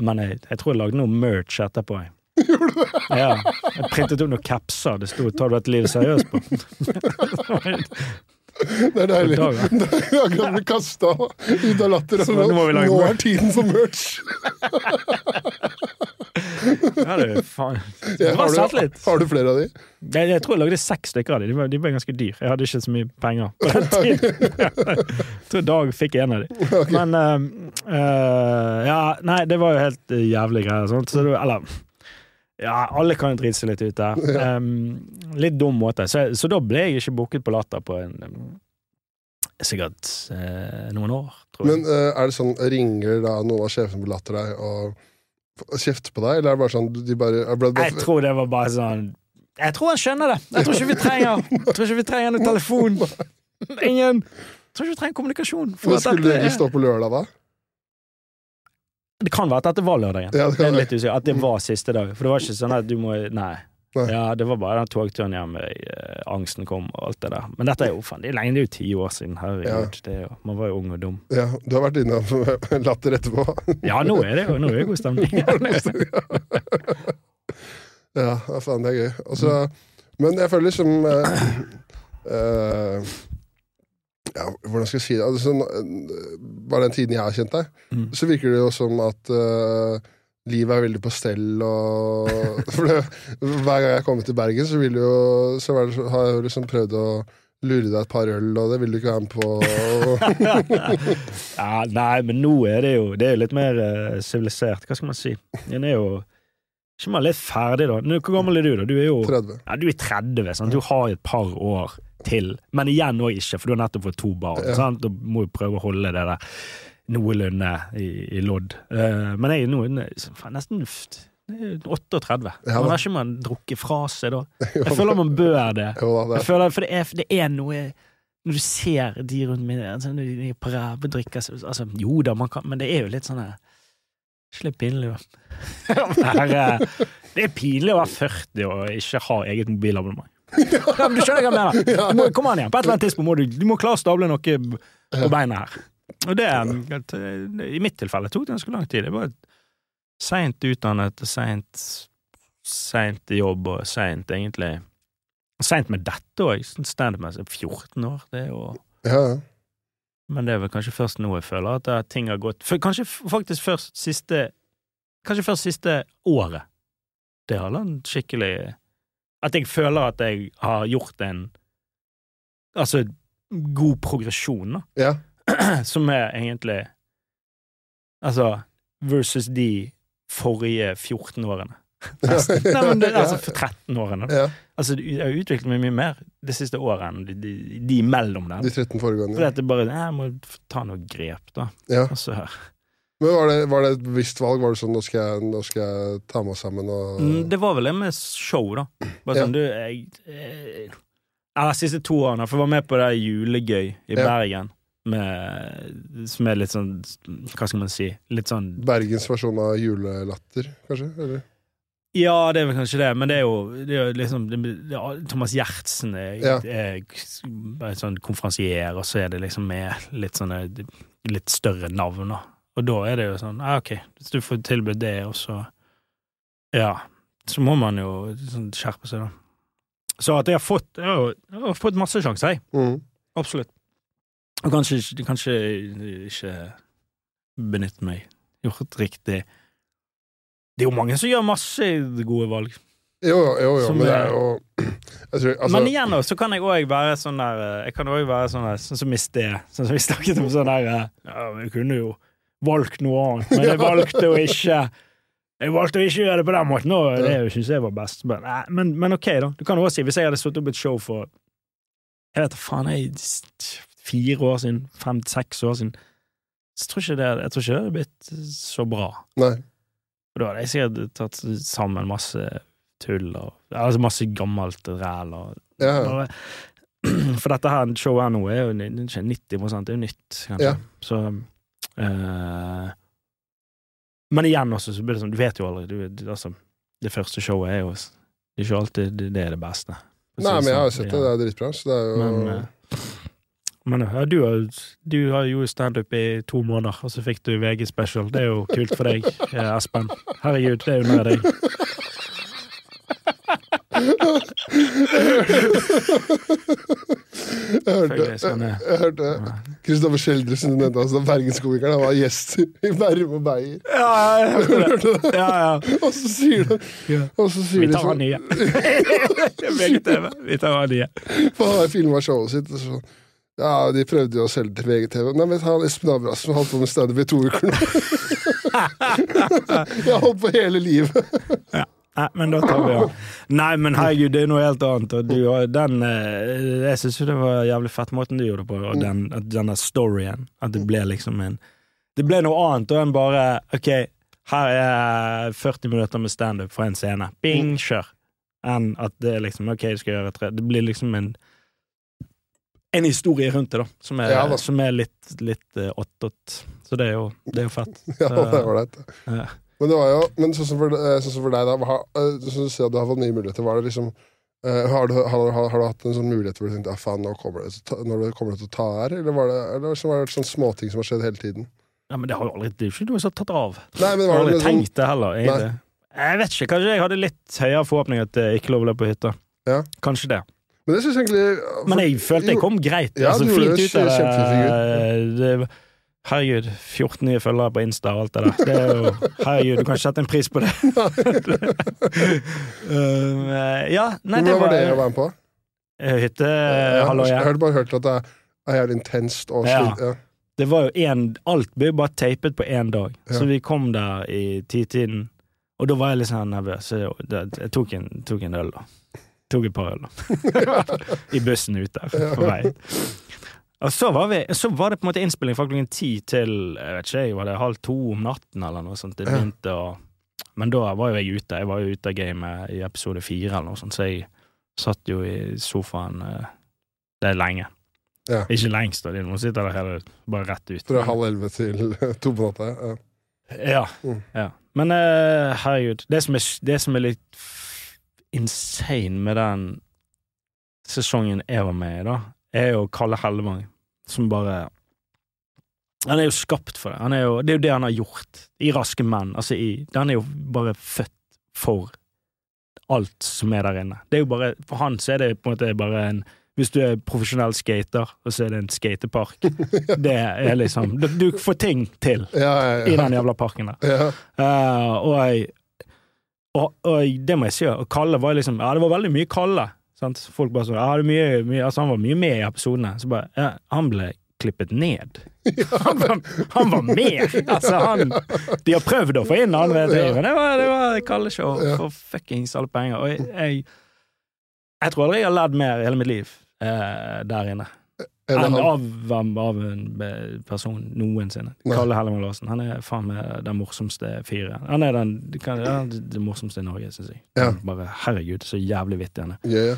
men jeg, jeg tror jeg lagde noe merch etterpå. Jeg. Ja, jeg printet ut noen capser det sto 'Tar du dette livet seriøst' på. Det er deilig. Det er akkurat bli kasta ut av latter. Nå Nå er tiden for merch! Ja, det er faen. Du har, du, har du flere av de? Jeg, jeg tror jeg lagde seks stykker av de. De, var- de ble ganske dyr. Jeg hadde ikke så mye penger på den tiden. Jeg tror Dag fikk en av dem. Men uh, uh, Ja, nei, det var jo helt eh, jævlig greier. Sånt. Så det, eller Ja, alle kan jo drite seg litt ut der. Um, litt dum måte. Så, så da ble jeg ikke booket på Latter på en Sikkert eh, noen år, tror jeg. Men uh, er det sånn, ringer da noen av sjefene på Latter deg og kjefter på deg, eller er det bare sånn de bare, er det bare Jeg tror det var bare sånn Jeg tror han skjønner det. Jeg tror ikke vi trenger Jeg tror ikke vi trenger noen telefon. Ingen Jeg tror ikke vi trenger kommunikasjon. Men skulle er- stå på lørdag da? Det kan være at dette var lørdagen. Ja, det kan litt usikker. At det var siste dag. For det var ikke sånn at du må Nei. Nei. Ja, det var bare den togturen hjem, eh, angsten kom og alt det der. Men dette er jo faen, det er lenge, det er jo ti år siden. Herregud. Det er jo, man var jo ung og dum. Ja, du har vært innom Latter etterpå. Ja, nå er det jo nå er det god stemning. Ja, ja, faen, det er gøy. Altså, men jeg føler liksom eh, eh, Ja, hvordan skal jeg si det? Altså, sånn, eh, bare den tiden jeg har kjent deg, Mm. så virker det jo som at uh, livet er veldig på stell og For det, hver gang jeg kommer til Bergen, så, vil jo, så har jeg jo liksom prøvd å lure deg et par øl, og det vil du ikke være med på. Ja, nei, men nå er det jo Det er litt mer sivilisert. Uh, Hva skal man si? Den er jo ikke man litt ferdig, da? Hvor gammel er du, da? Du er jo 30. ja, du er 30, sant? du har et par år til. Men igjen òg ikke, for du har nettopp fått to barn. Ja. Sant? Og må jo prøve å holde det der noenlunde i, i lodd. Uh, men jeg er nå nesten f- 38. Ja, Man da. har ikke man drukket fra seg da? Jeg føler man bør det. Jeg føler, for det er, det er noe Når du ser de rundt meg altså, de på så- altså, Jo da, man kan, men det er jo litt sånn Ikke litt pinlig, da? Det er pinlig å være 40 og ikke ha eget mobilabonnement. Ja, men du skjønner hva jeg mener? Du må, kom an igjen, på et eller annet tidspunkt må du, du må klare å stable noe på beina her. Og det, I mitt tilfelle tok det ganske lang tid. Jeg var seint utdannet, seint seint i jobb og seint egentlig Seint med dette òg. Standup-messig 14 år. Det er jo Ja. Men det er vel kanskje først nå jeg føler at er ting har gått for, Kanskje faktisk først siste Kanskje først siste året. Det har landet skikkelig At jeg føler at jeg har gjort en Altså god progresjon, da. ja. Som er egentlig Altså versus de forrige 14 årene. Nesten. Nei, men det, altså for 13 årene. ja. Altså, jeg har utviklet meg mye mer det siste året enn de, de, de imellom der. De 13 foregående. Fordi at det bare Jeg må ta noe grep, da. Ja. Og så Men var det, var det et bevisst valg? Var det sånn nå skal jeg, nå skal jeg ta meg sammen og Mm, Det var vel det med show, da. Bare Ja. sånn, du, jeg jeg, Ja, de siste to årene, for jeg var med på det Julegøy i Ja. Bergen, med, som er litt sånn Hva skal man si? Litt sånn Bergens versjon av julelatter, kanskje? Eller? Ja, det er vel kanskje det, men det er jo, det er jo liksom det, Thomas Gjertsen er, Ja. er sånn konferansier, og så er det liksom med litt sånne litt større navn, da. Og da er det jo sånn ja, ok, hvis du får tilbudt det, og så Ja. Så må man jo sånn, skjerpe seg, da. Så at jeg har fått Jeg har, jeg har fått masse sjanser, jeg. Mm. Absolutt. Og kanskje, kanskje ikke benytte meg. Gjort riktig. Det er jo mange som gjør masse gode valg. Jo, jo, jo, jo Som men det er- jo jeg tror, altså, Men igjen da, så kan jeg òg være sånn der eh, Jeg kan òg være sånn der, sånn som i sted, sånn som vi snakket om sånn der eh, Ja, vi kunne jo valgt noe annet, men jeg valgte å ikke Jeg valgte å ikke gjøre det på den måten, og det syns jeg var best. Men, men, men ok, da. Du kan også si, hvis jeg hadde satt opp et show for Jeg vet faen, jeg fire år siden, fem-seks år siden, så tror ikke det, jeg tror ikke det hadde blitt så bra. Nei. Og da hadde jeg sikkert tatt sammen masse tull og altså masse gammelt ræl og Ja, bare, For dette her showet her nå er jo 90 det er jo nytt, kanskje. Ja. Så eh, Men igjen også, så blir det sånn, du vet jo aldri. Du, det, altså, det første showet er jo det er ikke alltid det, det er det beste. Nei, men jeg har jo sånn. sett det. Det er dritbra. Så det er jo Men, uh, men ja, du, har, du har jo standup i to måneder, og så fikk du VG special. Det er jo kult for deg, eh, Espen. Herregud, det er jo nær deg. Jeg hørte, jeg, jeg hørte Kristoffer Schjeldersen, nevnte altså bergenskomikeren, han var gjest i Bærum og Beyer. Ja, jeg hørte det. Ja, ja. Og så sier de, og så sier Vi tar han sånn nye. VGTV. Vi tar han nye. For han har filma showet sitt. Og så, ja, de prøvde jo å selge til VGTV. Nei, men han Espen Abrahamsen har holdt på med standup i to uker nå. jeg har holdt på hele livet. Nei, men da tar vi han. Nei, men herregud, det er noe helt annet. Og du, den, eh, jeg syns jo det var jævlig fett måten du gjorde det på, og den, at der storyen. At det ble liksom en Det ble noe annet enn bare OK, her er 40 minutter med standup fra en scene. Bing, kjør. Enn at det er liksom OK, du skal gjøre tre Det blir liksom en en historie rundt det, da, som er, Ja, som er litt, litt uh. Så det er jo, det er jo fett. Ja, det er ålreit. Ja. Men det var jo Men sånn som for, eh, sånn som for deg, da. Har, eh, sånn du sier at du har fått nye muligheter. Var det liksom Uh, har, du, har, har, har du hatt en sånn mulighet hvor du tenkte ja, faen, nå kommer det, ta- når det kommer det til å ta her? Eller var det, eller var det sånn småting som har skjedd hele tiden? Ja, men det har jo aldri Det er jo ikke noe som har tatt av. Nei, men Jeg var det aldri har aldri tenkt det heller, egentlig. Jeg vet ikke, kanskje jeg hadde litt høyere forhåpninger til ikke lov å løpe på hytta. Ja. Kanskje det. Men det synes jeg egentlig Men jeg følte jeg kom greit. Ja, altså, fint ut av det. Herregud, 14 nye følgere på Insta og alt det der. Det er jo, herregud, du kan ikke sette en pris på det. um, ja, nei, det var var var det å være med på? Eh, Hytte, Ja, jeg hadde bare hørt at det er jævlig intenst og Ja. Ja. Det var jo en, alt ble jo bare tapet på én dag. Ja. Så vi kom der i titiden, og da var jeg litt sånn nervøs. Så jeg tok en, tok en øl, da. Tok et par øl, da. I bussen ut der, på vei. Og så var, vi, så var det på en måte innspilling fra klokken ti til jeg vet ikke, jeg, var det halv to om natten eller noe sånt. Det begynte å Men da var jo jeg ute. Jeg var jo ute av gamet i episode fire eller noe sånt, så jeg satt jo i sofaen eh, Det er lenge. Ja. Ikke lengst, da. De må sitte der hele, bare rett ut. Fra halv elleve til to på natta. Ja. Ja. Mm. ja. Men uh, herregud, det som, er, det som er litt insane med den sesongen jeg var med i, da, er jo Kalle Hellevang, som bare Han er jo skapt for det. Han jo, det er jo det han har gjort i Raske menn. Altså i, han er jo bare født for alt som er der inne. Det er jo bare, For han så er det på en måte bare en Hvis du er profesjonell skater, og så er det en skatepark, det er liksom Du, får ting til Ja, ja, i den jævla parken der. ja. Eh, og, og, og det må jeg si, og Kalle var liksom Ja, det var veldig mye Kalle. Sant? Folk bare sånn ah, mye, mye, altså Han var mye med i episodene. Så bare ja, Han ble klippet ned. Han, var, han var med! Altså, han De har prøvd å få inn andre ting, men det var, det var Kalle-show for fuckings alle penger. Og jeg, jeg, jeg tror aldri jeg har ledd mer i hele mitt liv eh, der inne. Enn han- av, av, en person noensinne. Nei. Kalle Hellemann Larsen. Han er faen meg den morsomste fyren. Han er den kan- ja, det morsomste i Norge, syns jeg. Ja. Bare herregud, så jævlig vittig han er. Yeah.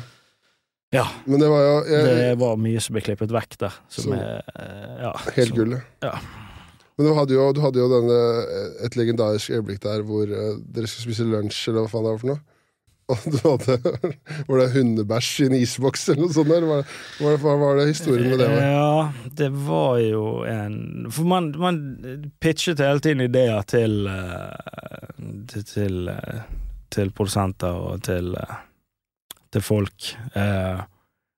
ja. Men det var jo jeg, Det var mye som ble klippet vekk der, som Så- er eh, ja, helt gullet. Ja. Men du hadde, jo, du hadde jo denne, eh, et legendarisk øyeblikk der hvor eh, dere skulle spise lunsj, eller hva faen det var for noe. Hadde Var det hundebæsj i en isboks, eller noe sånt? Eller hva var, var det historien med det? Var? Ja, det var jo en For man, man pitchet hele tiden ideer til eh, til, til, eh, til produsenter og til, eh, til folk eh,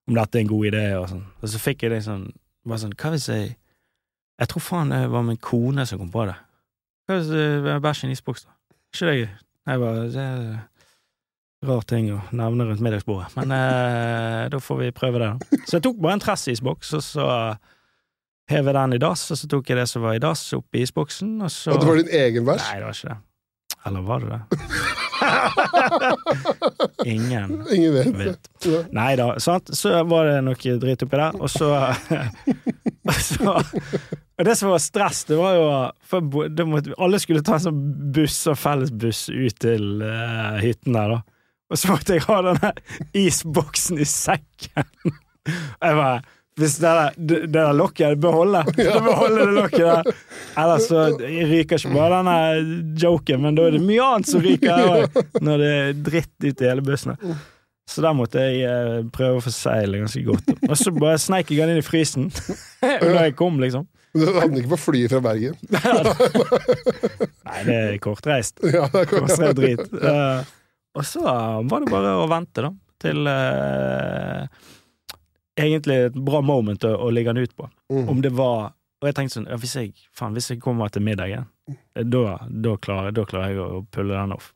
om dette er en god idé og sånn. Og så fikk jeg det sånn bare sånn, Hva hvis jeg Jeg tror faen det var min kone som kom på det. Hva hvis det var bæsj i en isboks, da? Ikke det gøy? Jeg bare det Rar ting å nevne rundt middagsbordet, men eh, da får vi prøve det. da. Så jeg tok bare en tressisboks, og så hev jeg den i dass, og så tok jeg det som var i dass, opp i isboksen, og så At det var din egen bæsj? Nei, det var ikke det. Eller var det det? Ingen Ingen vet. vet. Ja. Nei da, sant? Så var det noe drit oppi der, og så, og så Og det som var stress, det var jo for det måtte, Alle skulle ta en sånn buss og fellesbuss ut til uh, hytten der, da. Og så måtte jeg ha denne isboksen i sekken. Jeg bare hvis det der, det der lokket bør holde. Det bør holde det lokket der. Ellers så ryker ikke bare denne joken, men da er det mye annet som ryker når det er dritt ut i hele bussen. Så der måtte jeg eh, prøve å forsegle ganske godt. Og så bare sneik jeg den inn i frysen da jeg kom, liksom. Du havnet ikke på flyet fra Bergen? Nei, det er kortreist. Ja, det er kortreist. Kortreist drit. Eh, og så var det bare å vente, da, til eh, Egentlig et bra moment å, å ligge den ut på. Mm. Om det var Og jeg tenkte sånn ja, hvis, jeg, faen, hvis jeg kommer til middagen, eh, da, da, klarer, da klarer jeg å pulle den off.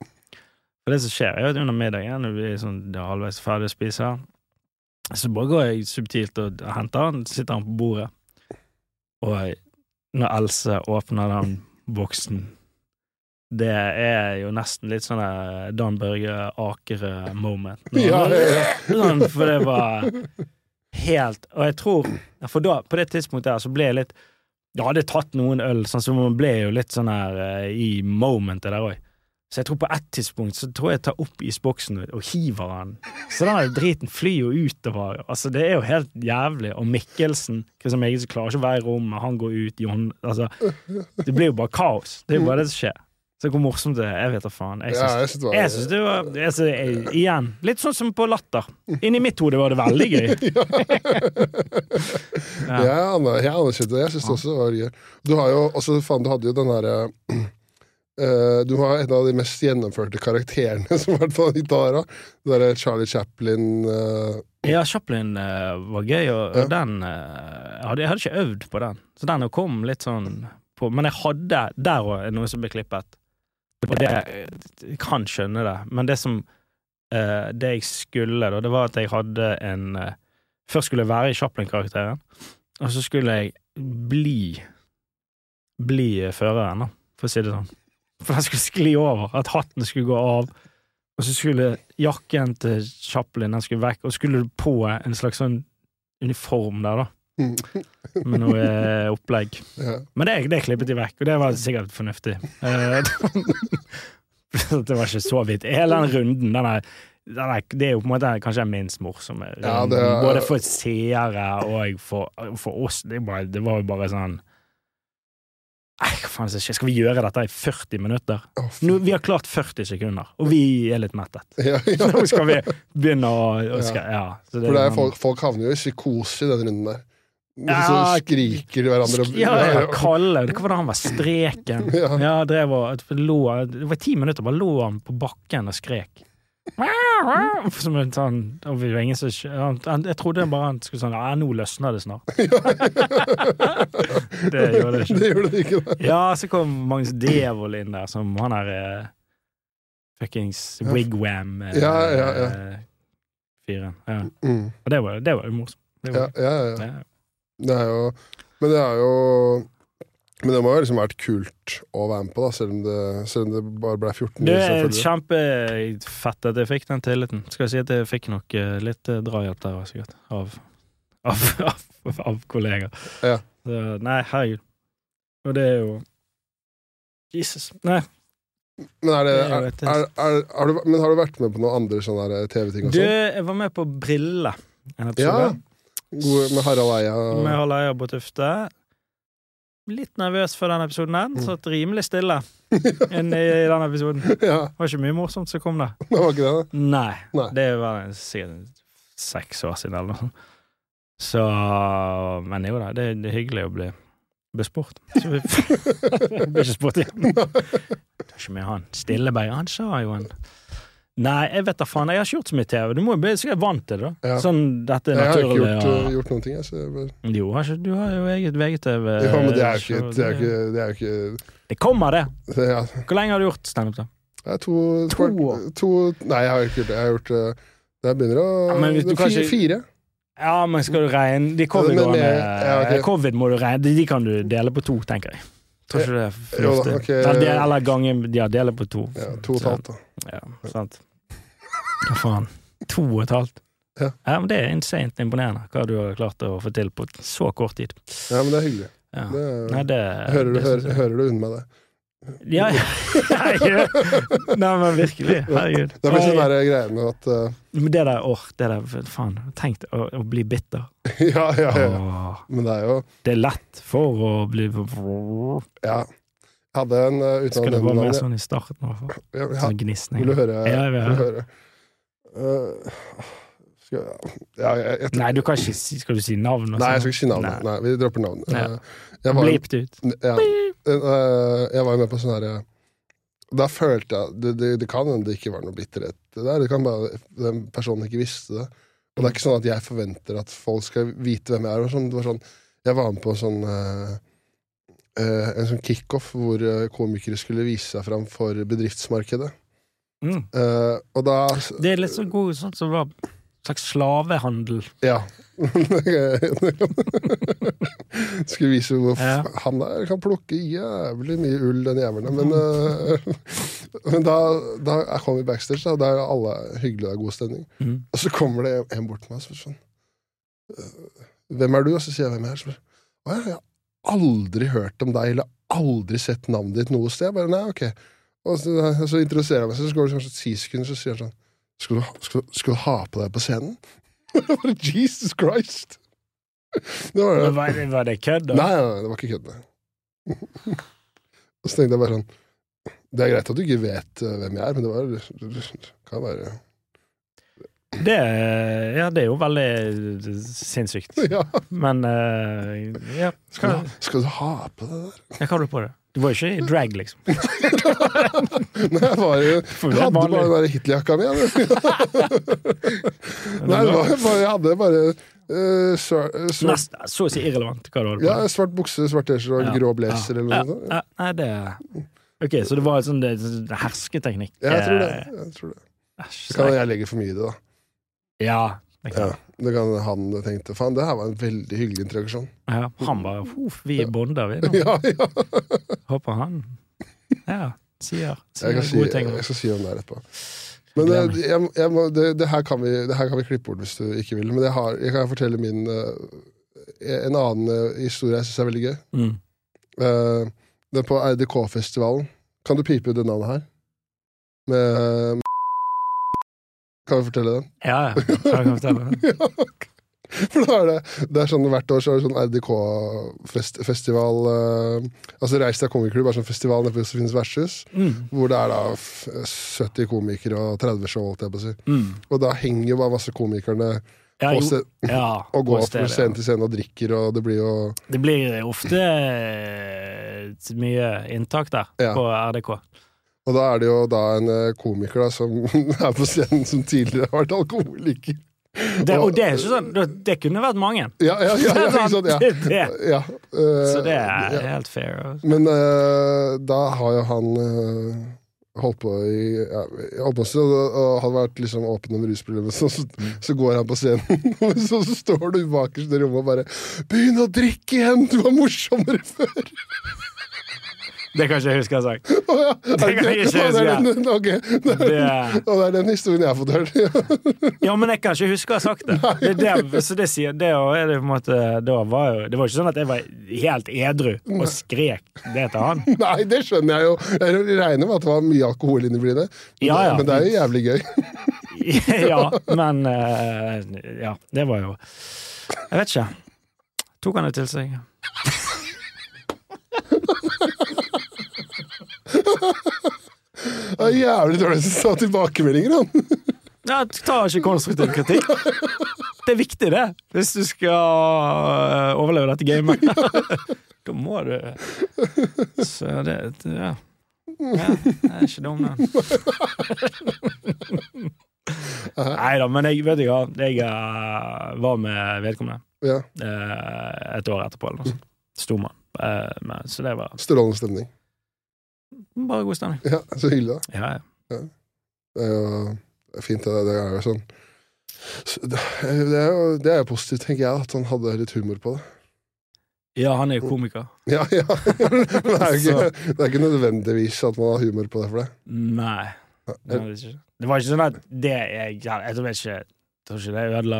For det som skjer, er at under middagen, når vi er sånn, det er halvveis ferdig å spise, så bare går jeg subtilt og henter den, sitter han på bordet, og når Else åpner den boksen det er jo nesten litt sånn Dan Børge Akerø-moment. Ja, ja. Sånn, for det var helt Og jeg tror For da, på det tidspunktet der, så ble jeg litt Jeg hadde tatt noen øl, sånn, så man ble jo litt sånn her eh, i momentet der òg. Så jeg tror på ett tidspunkt så tror jeg jeg tar opp isboksen og hiver den. Så den driten flyr jo utover. Altså, det er jo helt jævlig. Og Mikkelsen, Kristian Mikkelsen klarer ikke å være i rommet, han går ut, John Altså, det blir jo bare kaos. Det er jo bare det som skjer. Så hvor morsomt det er, jeg vet da faen. Jeg syns, jeg synes det var- jeg syns det var jeg, Igjen, litt sånn som på Latter. Inni mitt hode var det veldig gøy. Ja. Aner- jeg anerkjente det. Jeg syns det også var gøy. Du har jo også, faen, du hadde jo den derre Uh, Du har en av de mest gjennomførte karakterene som i hvert fall dag. Det derre Charlie Chaplin uh... Ja, Chaplin uh, var gøy, og, Ja. og den eh, hadde, jeg hadde ikke øvd på den, så den kom litt sånn på Men jeg hadde Der òg noe som ble klippet. Og det, jeg kan skjønne det, men det som uh, Det jeg skulle, da, det var at jeg hadde en uh, Først skulle jeg være i Chaplin-karakteren, og så skulle jeg bli Bli eh, føreren, da, for å si det sånn. For den skulle skli over, at hatten skulle gå av. Og så skulle jakken til Chaplin den skulle vekk, og skulle du på en slags sånn uniform der, da. Med noe eh, opplegg. ja. Men det, det klippet de vekk, og det var sikkert fornuftig. Eh, det var ikke så vidt. Hele den runden, den er, den er, det er jo på en måte kanskje den minst morsomme. Ja, det er- Både for seere og for, for oss. Det, bare, det var jo bare sånn faen skal vi gjøre dette i 40 minutter? Oh, Nå, vi har klart 40 sekunder, og vi er litt mettet. ja, ja. Nå skal vi begynne å, å skal, ja. så For det er sånn- folk, folk havner jo i psykose i den runden der. Ja, så skriker hverandre Sk- Ja, ja, Kalle. Hva var det han var? Streken. Ja. Ja, drev og lå Det var ti minutter, bare lå han på bakken og skrek. Som en sånn var Jeg trodde bare han skulle sånn Ja, nå løsner det snart. det gjorde det ikke. Det gjorde det ikke, da. Ja, så kom Magnus Devold inn der, som han er eh, fuckings wigwam eh, Ja, ja, ja. fyren. Ja. Mm. Og det var, det var jo morsomt. Det Ja, ja, ja. Det er jo Men det er jo Men det må jo liksom vært kult å være med på, da, selv om det, selv om det bare ble 14 Det er kjempefett at jeg fikk den tilliten. Skal jeg si at jeg fikk nok eh, litt eh, drahjelp der også, sikkert. Av, av, av, av kollegaer. Ja. Så, nei, herregud. Og det er jo Jesus. Nei. Men, er det, er er, har du, men har du vært med på noen andre sånne TV-ting Du, også? jeg var med på Brille en Ja. Gode, med Harald Eia Med Harald Eia på Tufte. Litt nervøs for den episoden her. Satt rimelig stille inne i den episoden. Ja, Det var ikke mye morsomt som kom da. det var ikke det? da. Nei. Nei. Det var sikkert seks år siden eller noe sånt. Så Men jo da, det, det er hyggelig å bli bespurt. Så vi blir ikke spurt igjen. Det er ikke mye han. Stilleberg, han sa jo en Nei, jeg vet da faen. Jeg har ikke gjort så mye TV. Du må jo bli sikkert vant til det. da. Ja. Sånn dette er Jeg har ikke gjort, og- gjort noen ting, jeg. Så jeg bare, Jo, har ikke, du har jo eget VGTV. ja, men det er jo ikke Det er jo ikke, det ikke Det kommer, det. det er, Hvor lenge har du gjort standup, da? er to, To to Nei, jeg har ikke gjort det. Jeg har gjort uh, Det begynner å Ja, men det fire, fire. Ja, men skal du regne De covid-årene med- ja, okay. Covid må du regne De de kan du dele på to, tenker jeg. Tror ikke det er fornuftig. Okay. Eller de- Eller gangen Ja, dele på to. Ja, to og et halvt, da. Ja, sant. Hva faen? To og et halvt? Ja. men Det er insane imponerende hva du har klart å få til på så kort tid. Ja, men det er hyggelig. Ja. Det, Nei, det, hører, du, det hører, hører du unna meg det? Ja, ja. Nei, men virkelig. Herregud. Det blir sånn der greie med at uh, Men det der, åh, det der, faen. Tenk å, å bli bitter. Ja, ja, ja. Åh, Men det er jo det er lett for å bli Ja. Hadde en uh, uten Skal å det nevne være mer sånn i starten? i hvert fall? Ja. Sånn gnisning. Vil du høre? Ja, jeg vil høre? Uh, skal, ja, jeg, jeg, Nei, du kan ikke si Skal du si navn? og Nei, jeg sånn? skal ikke si navn. Nei. Nei, vi dropper navn. Ja. Jeg var, det ut. ja, uh, jeg var jo med på sånn herre Da følte jeg det, det, det kan hende det ikke var noe bitterhet der. Det kan bare den personen ikke visste det. Og det er ikke sånn at jeg forventer at folk skal vite hvem jeg er. Sånn, det var sånn, jeg var med på sånn uh, en sånn kickoff hvor uh, komikere skulle vise seg fram for bedriftsmarkedet. Mm. Uh, og da Det er litt så god sånn som var slags slavehandel. Ja. Skulle vise hvor Ja. han der kan plukke jævlig mye ull, den jævelen. Men, uh, men da, da jeg kom i backstage, da, da er alle hyggelige og det er god stemning. Mm. Og så kommer det en bort til meg og spør sånn «Øh, Hvem er du? Og så sier jeg hvem jeg er. Så Å jeg har aldri hørt om deg, eller aldri sett navnet ditt noe sted. Jeg bare, nei, ok. Og så, så introduserer jeg meg, så går det kanskje ti sekunder, så sier han sånn skal du, skal, skal du ha på deg på scenen? Jesus Christ! Det var det. Var, det- var det kødd? Nei, nei, det var ikke kødd. Og så tenkte jeg bare sånn Det er greit at du ikke vet eh, hvem jeg er, men det var, kan være Det, ja, det er jo veldig sinnssykt. Ja. Men uh, ja, Skal du, skal du ha på det der? Jeg kaller på det? Du var jo ikke i drag, liksom. Nei, jeg var jo Jeg hadde bare den der Hitlerjakka mi. Nei, var jeg hadde bare uh, svart, svart, så å si irrelevant hva du hadde på. ja, svart bukse, svart T-skjorte og Ja, grå blazer ja, eller noe ja, sånt. Nei, det Ok, så det var en sånn det, det hersketeknikk. Ja, jeg tror det. Eh, Jeg tror det. æsj, kan jeg legger for mye i det, da. Ja, Ja, det kan han tenkte faen, det her var en veldig hyggelig interaksjon. ja. Han bare Huff, vi er bonder, vi. nå. Ja, ja. Håper han Ja, sier, sier kan si, gode ting. jeg skal si om det her etterpå. Men eh, jeg, jeg må, det, det, her kan vi, det her kan vi klippe bort hvis du ikke vil. Men jeg, har, jeg kan fortelle min eh, En annen eh, historie jeg syns er veldig gøy. Mm. Uh, det er på RDK-festivalen. Kan du pipe ut det navnet her? Med Kan vi fortelle den? Ja, ja. Kan jeg fortelle? ja, ok. For da er det, det er sånn Hvert år så er det sånn RDK-festival Altså Reis deg komikerklubb er sånn festival nede på Josefines vertshus. Mm. Hvor det er da 70 komikere og 30 show, holdt jeg på å si. Mm. Og da henger jo bare masse komikerne Ja, jo, ja, og går fra scene til scene og drikker, og det blir jo Det blir ofte eh, mye inntak der Ja. på RDK. Og da er det jo da en eh, komiker da som er på scenen som tidligere har vært alkoholiker. Det, og det er ikke sånn Det, kunne vært mange. Ja, ja, ja, ja, ikke sant? Ja. Ja eh, Så det er helt fair. Også. Men uh, da har jo han uh, holdt på i ja, holdt på og, og hadde vært liksom åpen om rusproblemet, så, så, så går han på scenen, og så, så står du bakerst i rommet og bare 'Begynn å drikke igjen! Du var morsommere før!' Det kan ikke jeg huske jeg har sagt. Å ja, Det kan jeg ikke det er den, okay. det, Det, og det er den historien jeg har fått hørt. ja, men jeg kan ikke huske å ha sagt det. det, det så det sier det, det på måte det, var jo, Det var ikke sånn at jeg var helt edru og skrek det til han. Nei, det skjønner jeg jo. Jeg regner med at det var mye alkohol inni brynet. Men, Ja, ja. men det er jo jævlig gøy. ja, men eh, Ja, det var jo Jeg vet ikke. Tok han det til seg? Det er jævlig dårlig til å ta tilbakemeldinger, han. Ja, ta ikke konstruktiv kritikk. Det er viktig, det, hvis du skal øh, overleve dette gamet. Da må du Så det Ja. ja det er ikke dum, den. Nei da, men jeg vet ikke. Jeg øh, var med vedkommende Ja, øh, et år etterpå, eller noe sånt. Stormann. Eh, Så det var Strålende stemning. Bare god stemning. Ja, Så hyggelig, da. Ja, ja. Det er jo fint, det. Det er jo sånn det er jo det er jo positivt, tenker jeg, at han hadde litt humor på det. ja, han er jo komiker. Ja, ja. Men det er ikke, det er ikke nødvendigvis at man har humor på det for det. Nei. Det var ikke, det var ikke sånn at det jeg Jeg tror ikke, jeg tror ikke det ødela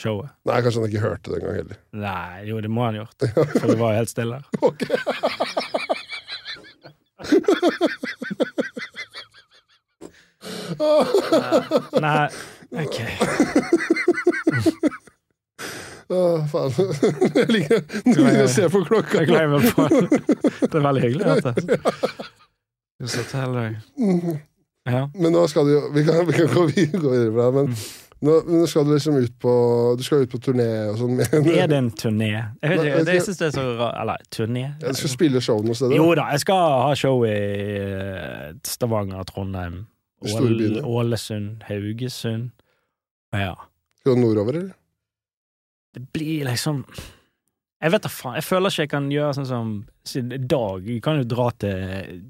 showet. Nei, kanskje han ikke hørte det engang heller. Nei, jo, det må han ha gjort. For det var jo helt stille. her. Ok. Nei, nei. OK. Å, faen. Jeg liker, jeg liker å se på klokka. Jeg gleder meg på Det er veldig hyggelig. At det. Du. Mm. Ja. Men nå skal du jo Vi kan, vi kan gå videre, men mm nå, nå skal du liksom ut på Du skal ut på turné og sånn. Er det en turné? Jeg vet det, jeg synes det er så rart Eller turné? Ja, Du skal spille show noen steder? Jo da, jeg skal ha show i eh, Stavanger, Trondheim, Ål. Ålesund, Haugesund. Ja. Skal du nordover, eller? Det blir liksom Jeg vet da faen. Jeg føler ikke jeg kan gjøre sånn som siden dag. Jeg kan jo dra til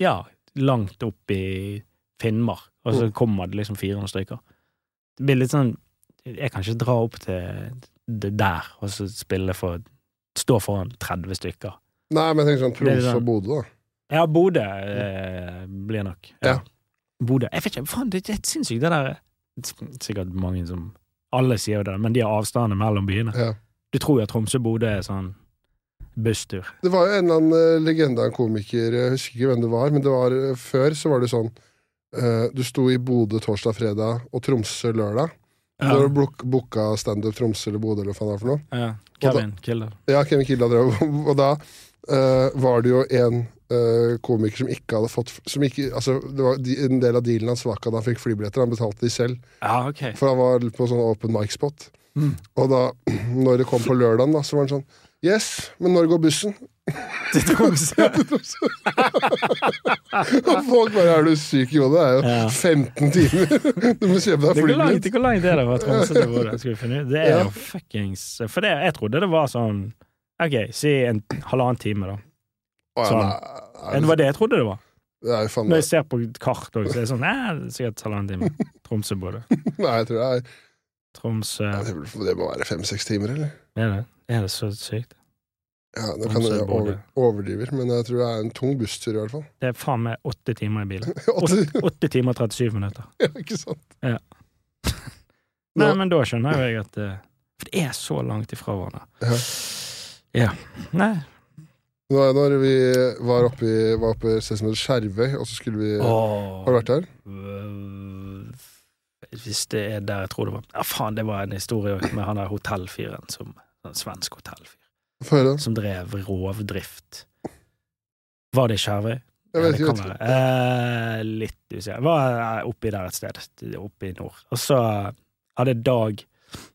Ja, langt opp i Finnmark, og så Mm. kommer det liksom 400 stykker. Det blir litt sånn Jeg kan ikke dra opp til det der og så spille for Stå foran 30 stykker. Nei, men jeg tenker sånn er sånn- og Bodø, da. Ja, Bodø eh, blir nok. Ja. Bodø. Jeg vet ikke, faen, det er helt sinnssykt, det der. Sikkert mange som Alle sier jo det, men de har avstander mellom byene. Ja. Du tror jo at Tromsø-Bodø er sånn busstur. Det var jo en eller annen eh, legende av en komiker, jeg husker ikke hvem det var, men det var eh, før så var det sånn eh, Du sto i Bodø torsdag, fredag og Tromsø lørdag. Da du var det booka standup Tromsø eller Bodø eller hva faen det er for noe. ja. Kevin Kilder. Ja, Kevin Kilder drev, og da uh, var det jo en uh, komiker som ikke hadde fått som ikke, altså, det var de, En del av dealen hans var ikke at han fikk flybilletter, han betalte de selv. Ja, ok. For han var på sånn open mic-spot. Mm. Og da, når det kom på lørdagen, da, så var han sånn Yes, men når går bussen? Til Tromsø. Og folk bare Er du syk i hodet? Det er jo Ja. 15 timer! Du må kjøpe deg flybillett. hvor langt er det fra Tromsø til Bodø? Skal vi finne ut? Det er jo fuckings For det, jeg trodde det var sånn Ok, si en halvannen time, da. Sånn. Det var det jeg trodde det var. Faen Når jeg ser på kart også, så er det sånn Nei, det er sikkert halvannen time. Tromsø-Bodø. Nei, jeg tror det er Tromsø det må være fem-seks timer, eller? Er det, er det så sykt? Ja, Nå kan jeg over, overdriver, men jeg tror det er en tung busstur, i hvert fall. Det er faen meg åtte timer i bilen. Åtte- timer og 37 minutter. ja, ikke sant? Ja. Nei, men da skjønner jeg at eh, For det er så langt ifra hverandre. Ja. Ja. Nei. Nå når vi var oppe i var oppe i et sted som heter Skjervøy, og så skulle vi Åh. Har du vært der? Øh, Hvis det er der jeg tror det var Ja, faen, det var en historie med han der hotellfyren som sånn svensk hotellfyr. Som drev rovdrift. Var det i Skjervøy? Jeg vet ikke. vet. Eh, litt usikker. Var eh, oppi der et sted, oppe i nord. Og så hadde Dag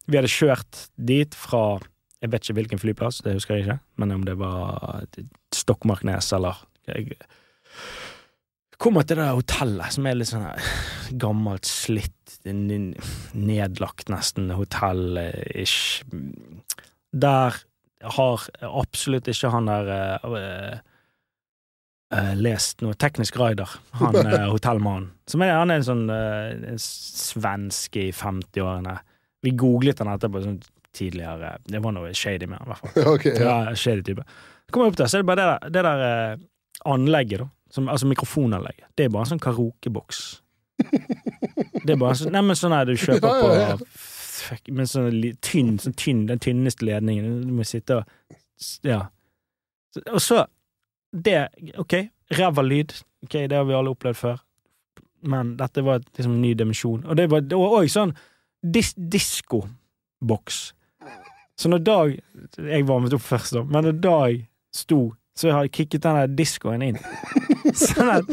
Vi hadde kjørt dit fra Jeg vet ikke hvilken flyplass, det husker jeg ikke, men om det var Stokmarknes eller jeg, Kommer til det der hotellet, som er litt sånn gammelt, slitt, nedlagt nesten hotell-ish. Der har absolutt ikke han der eh, eh, lest noe teknisk rider, han uh, hotellmannen. Som han er en sånn uh, en svensk i 50-årene. Vi googlet han etterpå sånn tidligere. Det var noe shady med han, i hvert fall. Okay, ja. Ja, shady type. Kommer jeg opp der, så er det bare det der, det der uh, anlegget, da. Som, altså mikrofonanlegget. Det er bare en sånn karaokeboks. Det er bare sånn, nei, men sånn her du kjøper på fuck, Med sånn tynn, sånn tynn, den tynneste ledningen. Du må sitte og Ja. Og så Det, ok, ræva lyd. Ok, det har vi alle opplevd før. Men dette var liksom en ny dimensjon. Og det var òg sånn dis, diskoboks. Så når Dag Jeg varmet opp først, da, men når Dag sto, så har jeg kicket den der discoen inn. Sånn at,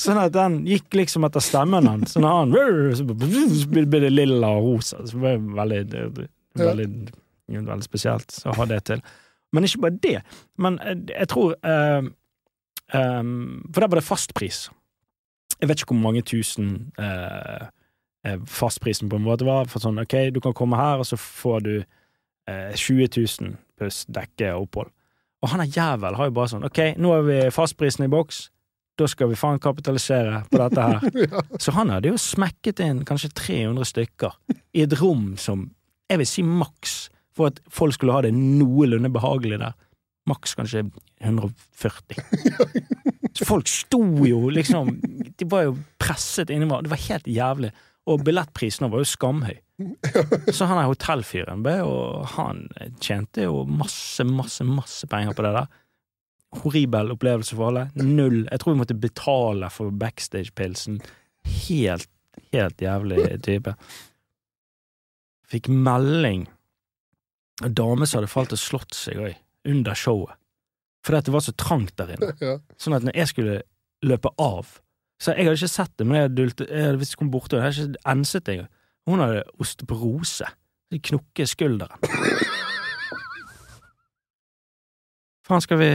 sånn at den gikk liksom etter stemmen hans. Sånn at han Så blir det lilla og rosa. Så det ble veldig, det, det, veldig, veldig spesielt å ha det til. Men ikke bare det. Men eh, jeg tror eh, eh, For der var det fastpris. Jeg vet ikke hvor mange tusen eh, eh, fastprisen på en måte var. For sånn, ok, du kan komme her, og så får du eh, 20 000 pluss dekke og opphold. Og han er jævel har jo bare sånn, ok, nå har vi fastprisen i boks, da skal vi faen kapitalisere på dette her. Så han hadde jo smekket inn kanskje 300 stykker i et rom som jeg vil si maks, for at folk skulle ha det noenlunde behagelig der. Maks kanskje 140. Så folk sto jo liksom De var jo presset innover. Det var helt jævlig. Og billettprisen var jo skamhøy. Så han er hotellfyren, jo- han tjente jo masse, masse, masse penger på det der. Horribel opplevelse for alle. Null. Jeg tror vi måtte betale for backstage-pilsen. Helt helt jævlig type. Fikk melding En dame som hadde falt og slått seg òg, under showet. Fordi at det var så trangt der inne. Sånn at når jeg skulle løpe av Så jeg hadde ikke sett det, men jeg hadde dult, jeg hadde visst kom bortover. og jeg hadde ikke enset det engang. Hun hadde osteoporose. De knukket skulderen. Faen, skal vi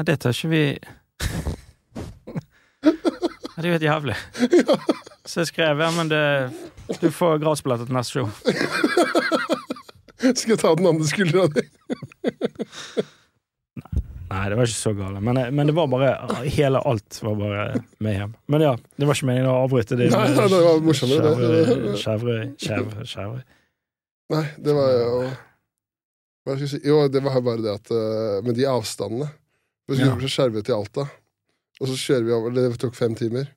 Nei, det tar ikke vi Det er jo helt jævlig. Så jeg skrev ja, men det Du får gradsbillett til neste show. Skal jeg ta den andre skuldra di? Nei, det var ikke så gale, men, men det var bare Hele alt var bare med hjem. Men ja, det var ikke meningen å avbryte det. Nei, nei, det var morsommere, det. Skjævrøy, skjævrøy. Nei, det var jo Hva skal jeg si? Jo, det var bare det at eh, Med de avstandene Vi skulle Ja. fra Skjervøy til Alta, og så kjører vi over Det tok fem timer.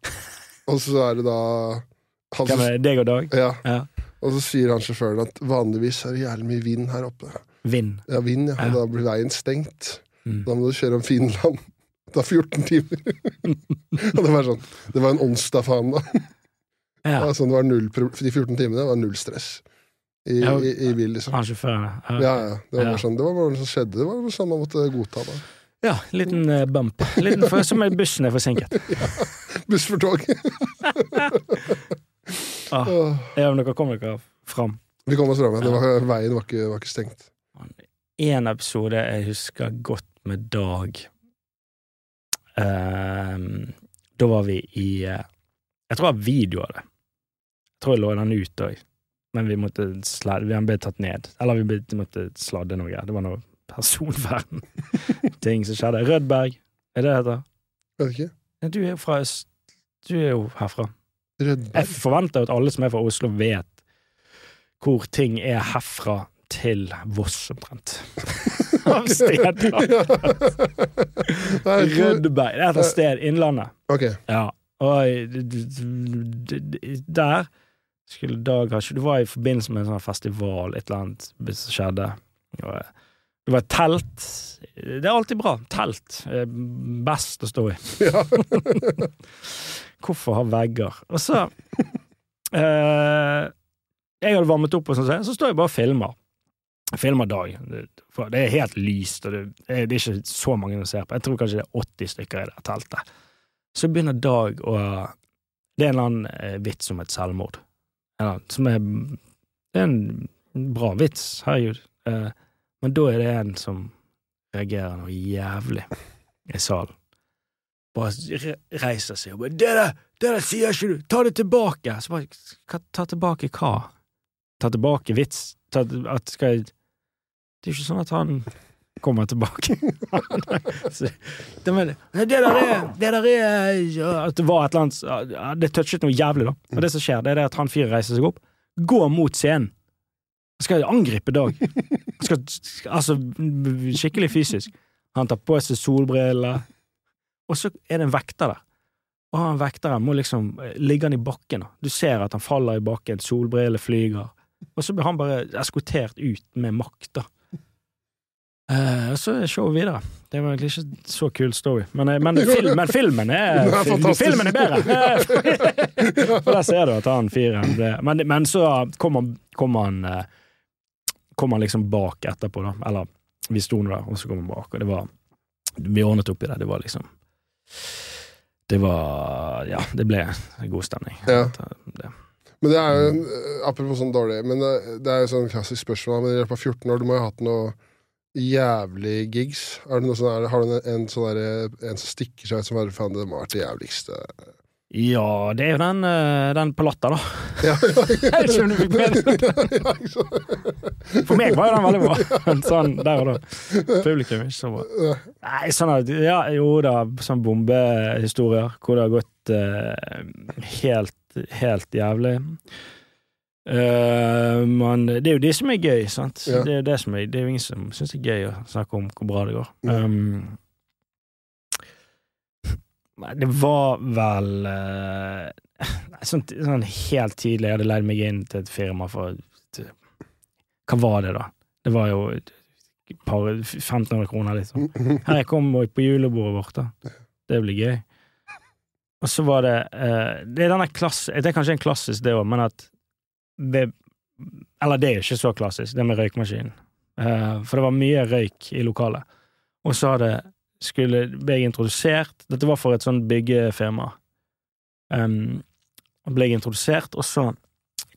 Og så er det da han Hvem er det? Deg og Dag? ja, Ja. Og så sier han sjåføren at vanligvis er det jævlig mye vind her oppe. Vind. Ja, vind, ja. Ja. Og da blir veien stengt. Mm. Da må du kjøre om Finland. Det tar 14 timer. og det var sånn Det var en onsdag, faen, da. Ja. Ja, sånn, det var null, de 14 timene var null stress i, Ja, i, i bil, liksom. Han sjåføren, ja. Ja, ja. Det var Ja. bare sånn Det var bare noe som skjedde. Det var noe sånn man måtte godta da Ja, liten eh, bump. Liten for, som bussen er forsinket. Buss for tog. Ah, ja, men dere kom dere fram. Vi kom oss fram. ja. Det var, veien var ikke, var ikke stengt. En episode jeg husker godt med Dag. Ehm, da var vi i eh, Jeg tror jeg har video av det. Jeg tror jeg lå den ut òg, men vi måtte sladde, vi ble tatt ned. Eller vi ble, måtte sladde noe. Det var noe personvern-ting som skjedde. Rødberg, er det det heter? Vet ikke. Du er jo fra øst. Du er jo herfra. Jeg forventer at alle som er fra Oslo, vet hvor ting er herfra til Voss, omtrent. Av steder. Rødberg. Det er et sted. Innlandet. Ok. Ja. Og der skulle Dag ha Det var i forbindelse med en sånn festival, et eller annet som skjedde. Det var et telt. Det er alltid bra. Telt er best å stå i. Ja. Hvorfor ha vegger? Og så eh, Jeg hadde varmet opp, og sånn, så står jeg bare og filmer. Filmer Dag. Det, er helt lyst, og det, er- det er ikke så mange som ser på. Jeg tror kanskje det er 80 stykker i det teltet. Så begynner Dag å Det er en eller annen eh, vits om et selvmord. Som er Det er en bra vits, herregud. Eh, men da er det en som reagerer noe jævlig i salen. Bare reiser seg og bare 'Det der, det der sier ikke du! Ta det tilbake!' Så bare Ta tilbake hva? Ta tilbake vits? Ta, at skal jeg Det er jo ikke sånn at han kommer tilbake. Så, det, men, det der er Det der er ja, At det var et eller annet Det touchet noe jævlig, da. Og det som skjer, det er at han fyren reiser seg opp, går mot scenen. Skal angripe Dag. Skal, altså, skikkelig fysisk. Han tar på seg solbriller, og så er det en vekter der. Og han vekteren må liksom Ligge han i bakken. da. Du ser at han faller i bakken, solbriller flyger. Og så blir han bare eskortert ut med makt, da. Eh, så showet videre. Det var egentlig ikke så kul story, men, eh, men, film, men filmen er, er film, Filmen er bedre! For der ser du at han fyren ble men, men så kom han, kom han eh, Kom han liksom bak etterpå, da. Eller vi sto nå der, og så kom han bak, og det var Vi ordnet opp i det. Det var liksom Det var Ja, det ble god stemning. Ja. Det, Men det er jo en, eh, Apropos sånn dårlig Men det, det er jo sånn klassisk spørsmål. Men I løpet av 14 år, du må jo ha hatt noe jævlig gigs. Er det noe sånn, har du en, en sånn der, en som stikker seg ut som bare faen, det må ha vært det jævligste ja, det er jo den, eh, den på Latter, da. Ja, ja, Jeg ikke om du fikk med ja. For meg var jo den veldig bra. Sånn der og da. Publikum ikke så bra. Nei, sånn at Ja, jo da, sånn bombehistorier hvor det har gått eh, helt, helt jævlig. Uh, men det er jo det som er gøy, sant. Ja. Det er det som er Det er jo ingen som syns det er gøy å snakke om hvor bra det går. Um, Nei, det var vel uh, nei, sånn, sånn helt tidlig. Jeg hadde leid meg inn til et firma for til, Hva var det, da? Det var jo par 1500 kroner, liksom. Her jeg kom på julebordet vårt, da. Det blir gøy. Og så var det eh, Det er denne klass, Det er kanskje en klassisk, det òg, men at det Eller det er ikke så klassisk, det med røykmaskinen. Eh, for det var mye røyk i lokalet. Og så hadde skulle ble jeg introdusert Dette var for et sånt byggefirma. Um, ble jeg introdusert, og så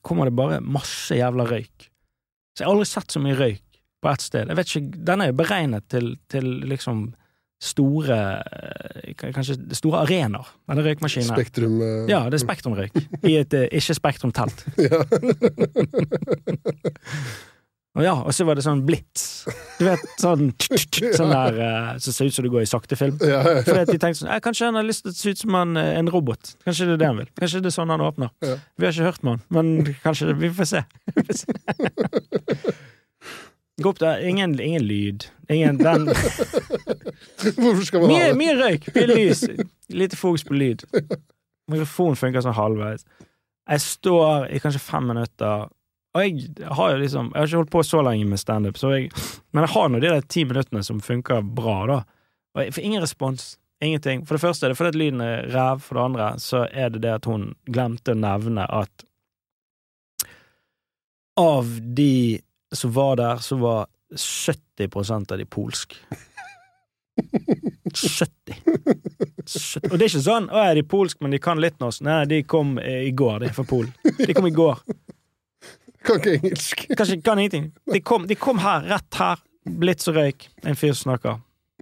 kommer det bare masse jævla røyk. Så jeg har aldri sett så mye røyk på ett sted. Jeg vet ikke, Den er jo beregnet til, til liksom store eh, Kanskje store arenaer, denne røykmaskinen. Spektrum uh... Ja, det er spektrumrøyk. I et eh, ikke-spektrumtelt. ja. Og ja, og så var det sånn blits. Du vet, sånn Sånn der som ser ut som du går i saktefilm. ja, ja. Fordi at de tenkte sånn Kanskje han har lyst til å se ut som eh, en robot. Kanskje det er det han vil. Kanskje det er sånn han åpner. Ja. Vi har ikke hørt med han, men kanskje det, Vi får se. Vi får se. Gå opp der. Ingen, ingen lyd. Ingen den Hvorfor skal man ha Mye, det? mye røyk, mye lys. Lite fokus på lyd. Mikrofonen funker sånn halvveis. Jeg står i kanskje fem minutter, og jeg har jo liksom Jeg har ikke holdt på så lenge med standup, så Men jeg har nå de der ti minuttene som funker bra, da. Og jeg får ingen respons. Ingenting. For det første er det fordi at lyden er ræv, for det andre så er det det at hun glemte å nevne at av de som var der, så var 70% av de polsk. 70. 70. Og det er ikke sånn 'Å, er de polsk, men de kan litt norsk'. Nei, de kom eh, i går, de fra Polen. De kom i går. Kan ikke engelsk. Kanskje kan ingenting. De kom, de kom her, rett her. Blitz og røyk. En fyr snakker.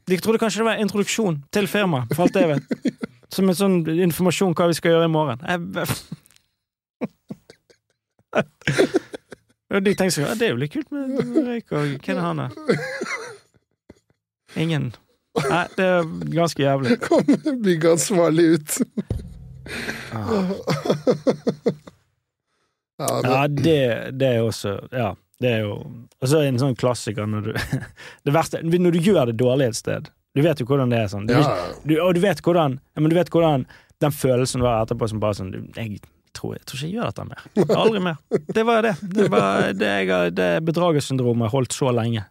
De trodde kanskje det var en introduksjon til firmaet, for alt jeg vet. Som en sånn informasjon hva vi skal gjøre i morgen. Jeg... Og de tenkte sånn, det er jo litt kult med røyk, og hvem er han der? Ingen. Nei, det er ganske jævlig. Kom byggansvarlig ut. Ah. Ja, men, Ja, det, det er også Ja, det er jo Og så er det en sånn klassiker når du Det verste Når du gjør det dårlig et sted Du vet jo hvordan det er sånn. Er ja, du, og du vet hvordan ja, men du vet hvordan den følelsen du har etterpå som bare sånn jeg, tror, jeg tror ikke jeg gjør dette mer. Aldri mer. Det var det. Det var det, jeg, det bedragersyndromet holdt så lenge.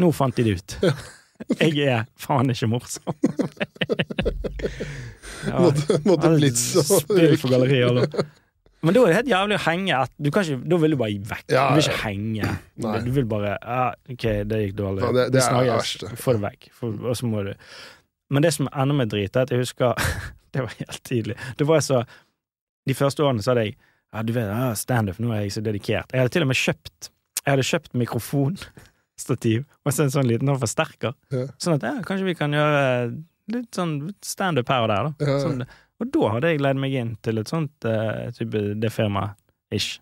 Nå fant de det ut. Jeg er faen ikke morsom. Ja. måtte, måtte blitt så Spill for galleriet, eller? Men da er det helt jævlig å henge et, du kan ikke, Da vil du bare vekk. Ja, du vil ikke henge. Nei. Du vil bare ah, Ok, det gikk dårlig. Ja, det- det Vi er det verste. Få det vekk. For, Og så må du Men det som ender med drit, er at jeg husker Det var helt tidlig. Det var så De første årene så hadde jeg ja, du vet, standup, nå er jeg så dedikert. Jeg hadde til og med kjøpt Jeg hadde kjøpt mikrofonstativ og så en sånn liten sånn forsterker. Ja. Sånn at ja, kanskje vi kan gjøre litt sånn standup her og der, da. Ja. Sånn, og da hadde jeg leid meg inn til et sånt uh, type det firmaet, ish.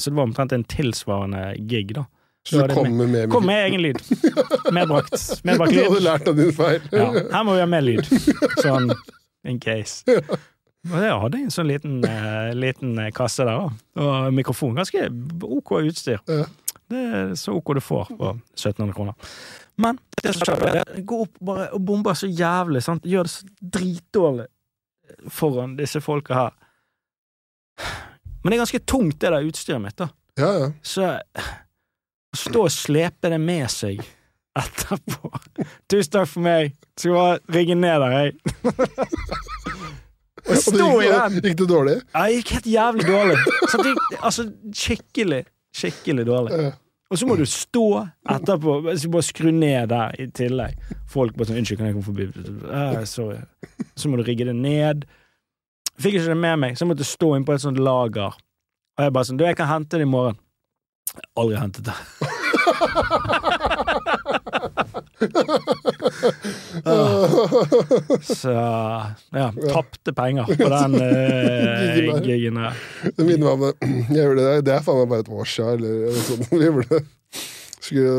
Så det var omtrent en tilsvarende gig, da. Så du kom med, med Kom med egen lyd. Medbrakt. Medbrakt Du hadde lyd. lært av din feil. Ja, her må vi ha med lyd. Sånn in case. Og jeg hadde en sånn liten, uh, liten kasse der, da. Og mikrofon. Ganske ok utstyr. Ja. Det er så ok du får på 1700 kroner. Men det som skjer, er gå opp bare og bombe så jævlig, sant. Gjør det så dritdårlig foran disse folka her. Men det er ganske tungt, det der utstyret mitt, da. Ja, ja. Så å stå og slepe det med seg etterpå Tusen takk for meg. Skal bare rigge ned der, jeg. Å stå i den gikk det dårlig? Ja, Det gikk helt jævlig dårlig. Så det gikk, altså, skikkelig, skikkelig dårlig. Ja. Og så må du stå etterpå, så bare skru ned der i tillegg. Folk bare sånn 'Unnskyld, kan jeg komme forbi?' «Ah, sorry. Så må du rigge det ned. Fikk ikke det med meg, så jeg måtte stå inn på et sånt lager. Og jeg bare sånn 'Du, jeg kan hente det i morgen'. Aldri hentet det. Så ja, tapte penger på den uh, gigen der. Det minner meg om det. Jeg gjorde det, det er faen meg bare et år siden, eller noe sånt. Vi gjorde det. Skulle,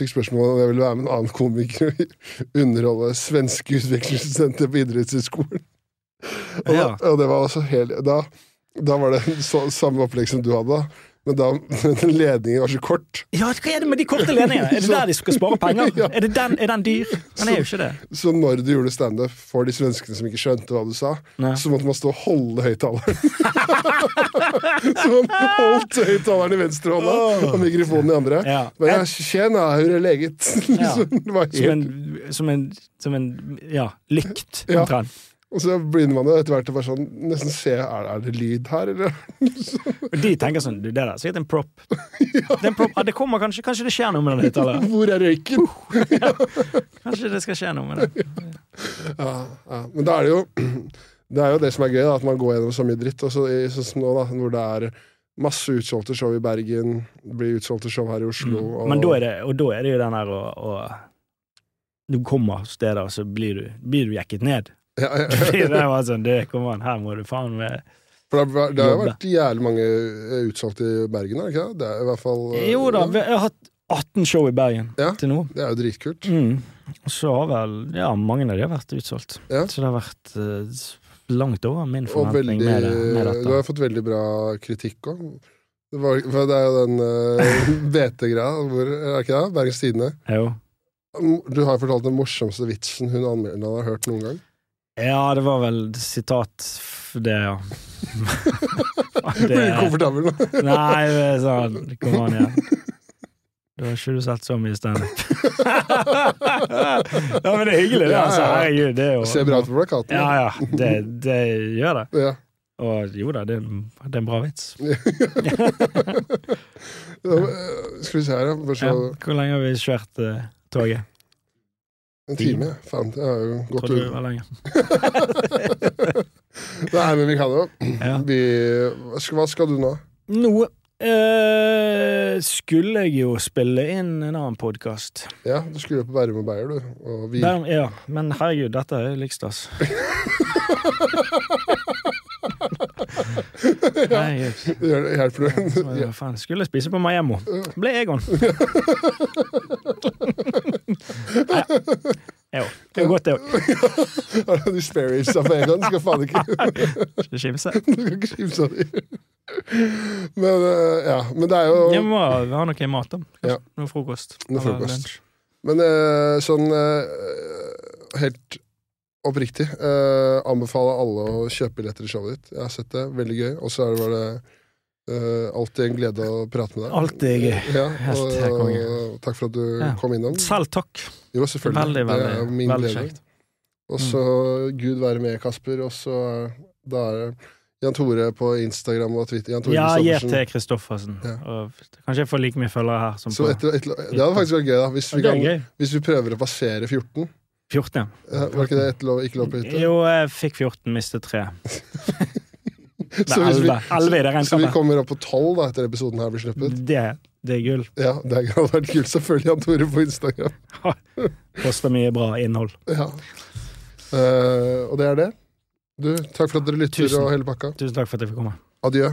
fikk spørsmål om jeg ville være med en annen komiker og underholde svenske utviklingssenter på idrettshøyskolen. Og, da- Ja. og det var også helt Da, da var det så, samme opplegg som du hadde, men da den ledningen var så kort. Ja, hva er det med de korte ledningene? Er det der de skal spare penger? Ja. Er, det den, er den dyr? Den er jo ikke det. Så når du gjorde standup for de svenskene som ikke skjønte hva du sa, Nei. så måtte man stå og holde høyttaleren. så man holdt høyttaleren i venstre hånda og mikrofonen i andre. Ja. Men ja, Tjena, hun er leget? Ja. Som en, som en, som en ja, lykt, Ja. Og så begynner man etter hvert å bare sånn nesten se er, er det lyd her, eller? Og de tenker sånn du, Det der er sikkert en prop. Det, er en prop. ah, det kommer kanskje Kanskje det skjer noe med den høyttaleren? Hvor er røyken? Kanskje det skal skje noe med den. Ja, ja. Men da er det jo Det er jo det som er gøy, da, at man går gjennom så mye dritt. Og så i- sånn som nå, da, hvor det er masse utsolgte show i Bergen, det blir utsolgte show her i Oslo og, Mm. Men da er det, og da er det jo den der å, Du kommer steder, og så blir du, blir du jekket ned. Ja, ja, Det sånn, det, kom an, her må du faen meg For det, har- det har jo vært jævlig mange utsolgt i Bergen, er det ikke det? Det er i hvert fall eh, Jo da, vi- jeg har hatt 18 show i Bergen Ja. til nå. Det er jo dritkult. Mm. Og så har vel Ja, mange av de har vært utsolgt. Ja. Så det har vært uh, langt over min forventning veldig, med, det, med du har fått veldig bra kritikk òg. Det, det er jo den uh, BT-greia, Er det ikke det? Bergens Tidende. Du har fortalt den morsomste vitsen hun anmelderen har hørt noen gang. Ja, det var vel sitat det, ja. Blir du komfortabel nå? Nei, det sånn Kom an igjen. Da har ikke du sett så mye standup. ja, men det er hyggelig, det. Altså, herregud, det er jo Ser bra ut på plakaten. Ja, ja. Det, det gjør det. Ja. Og jo da, det, det er en bra vits. Eh, Skal vi se her. Ja. Hvor lenge har vi kjørt uh, toget? En time. Faen, det har jo gått Trodde det ut. var lenge. Nei, men vi kan jo Ja. vi, hva skal- du nå? Nå eh, skulle jeg jo spille inn en annen podkast. Ja, du skulle jo på Bærum og Beyer, du. Og vi, Ja, men herregud, dette er likstas. Herregud. hjelper du? ja, faen, skulle spise på Maemmo. Ble Egon. Nei, Jo, det er jo godt, det òg. De spare ribsa på en gang. Du skal faen ikke Skal skimse. Du skal ikke skimse av de. Men eh, ja, men det er jo Jeg må ha noe mat, da. Ja. Noe frokost. Noe frokost. Men eh, sånn eh, helt oppriktig anbefaler alle å kjøpe billetter til showet ditt. Jeg har sett det. Veldig gøy. Og så er det bare eh, alltid en glede å prate med deg. Alltid. Ja, og, helt konge. takk for at du Ja. kom innom. Selv takk. Jo, selvfølgelig. Veldig, det er veldig, min veldig glede. kjekt. Og så Gud være med, Kasper. Og så eh, da er det Jan Tore på Instagram og Twitter. Jan Tore Ja. JT Kristoffersen. Ja. Kanskje jeg får like mye følgere her som på etter, etter, det hadde faktisk vært gøy, da. Hvis vi, kan, gøy. hvis vi prøver å passere 14. 14, ja. Var ikke det et lov, ikke lov på hytta? Jo, jeg fikk 14, mistet 3. Så hvis vi- 11. 11 Så vi kommer opp på 12 da, etter episoden her blir sluppet. Det, det er gull. Ja, Det hadde vært kult. Selvfølgelig Jan Tore på Instagram. Koster mye bra innhold. Ja. Uh, og det er det. Du, takk for at dere lytter Tusen. og hele pakka. Tusen takk for at jeg fikk komme. Adjø.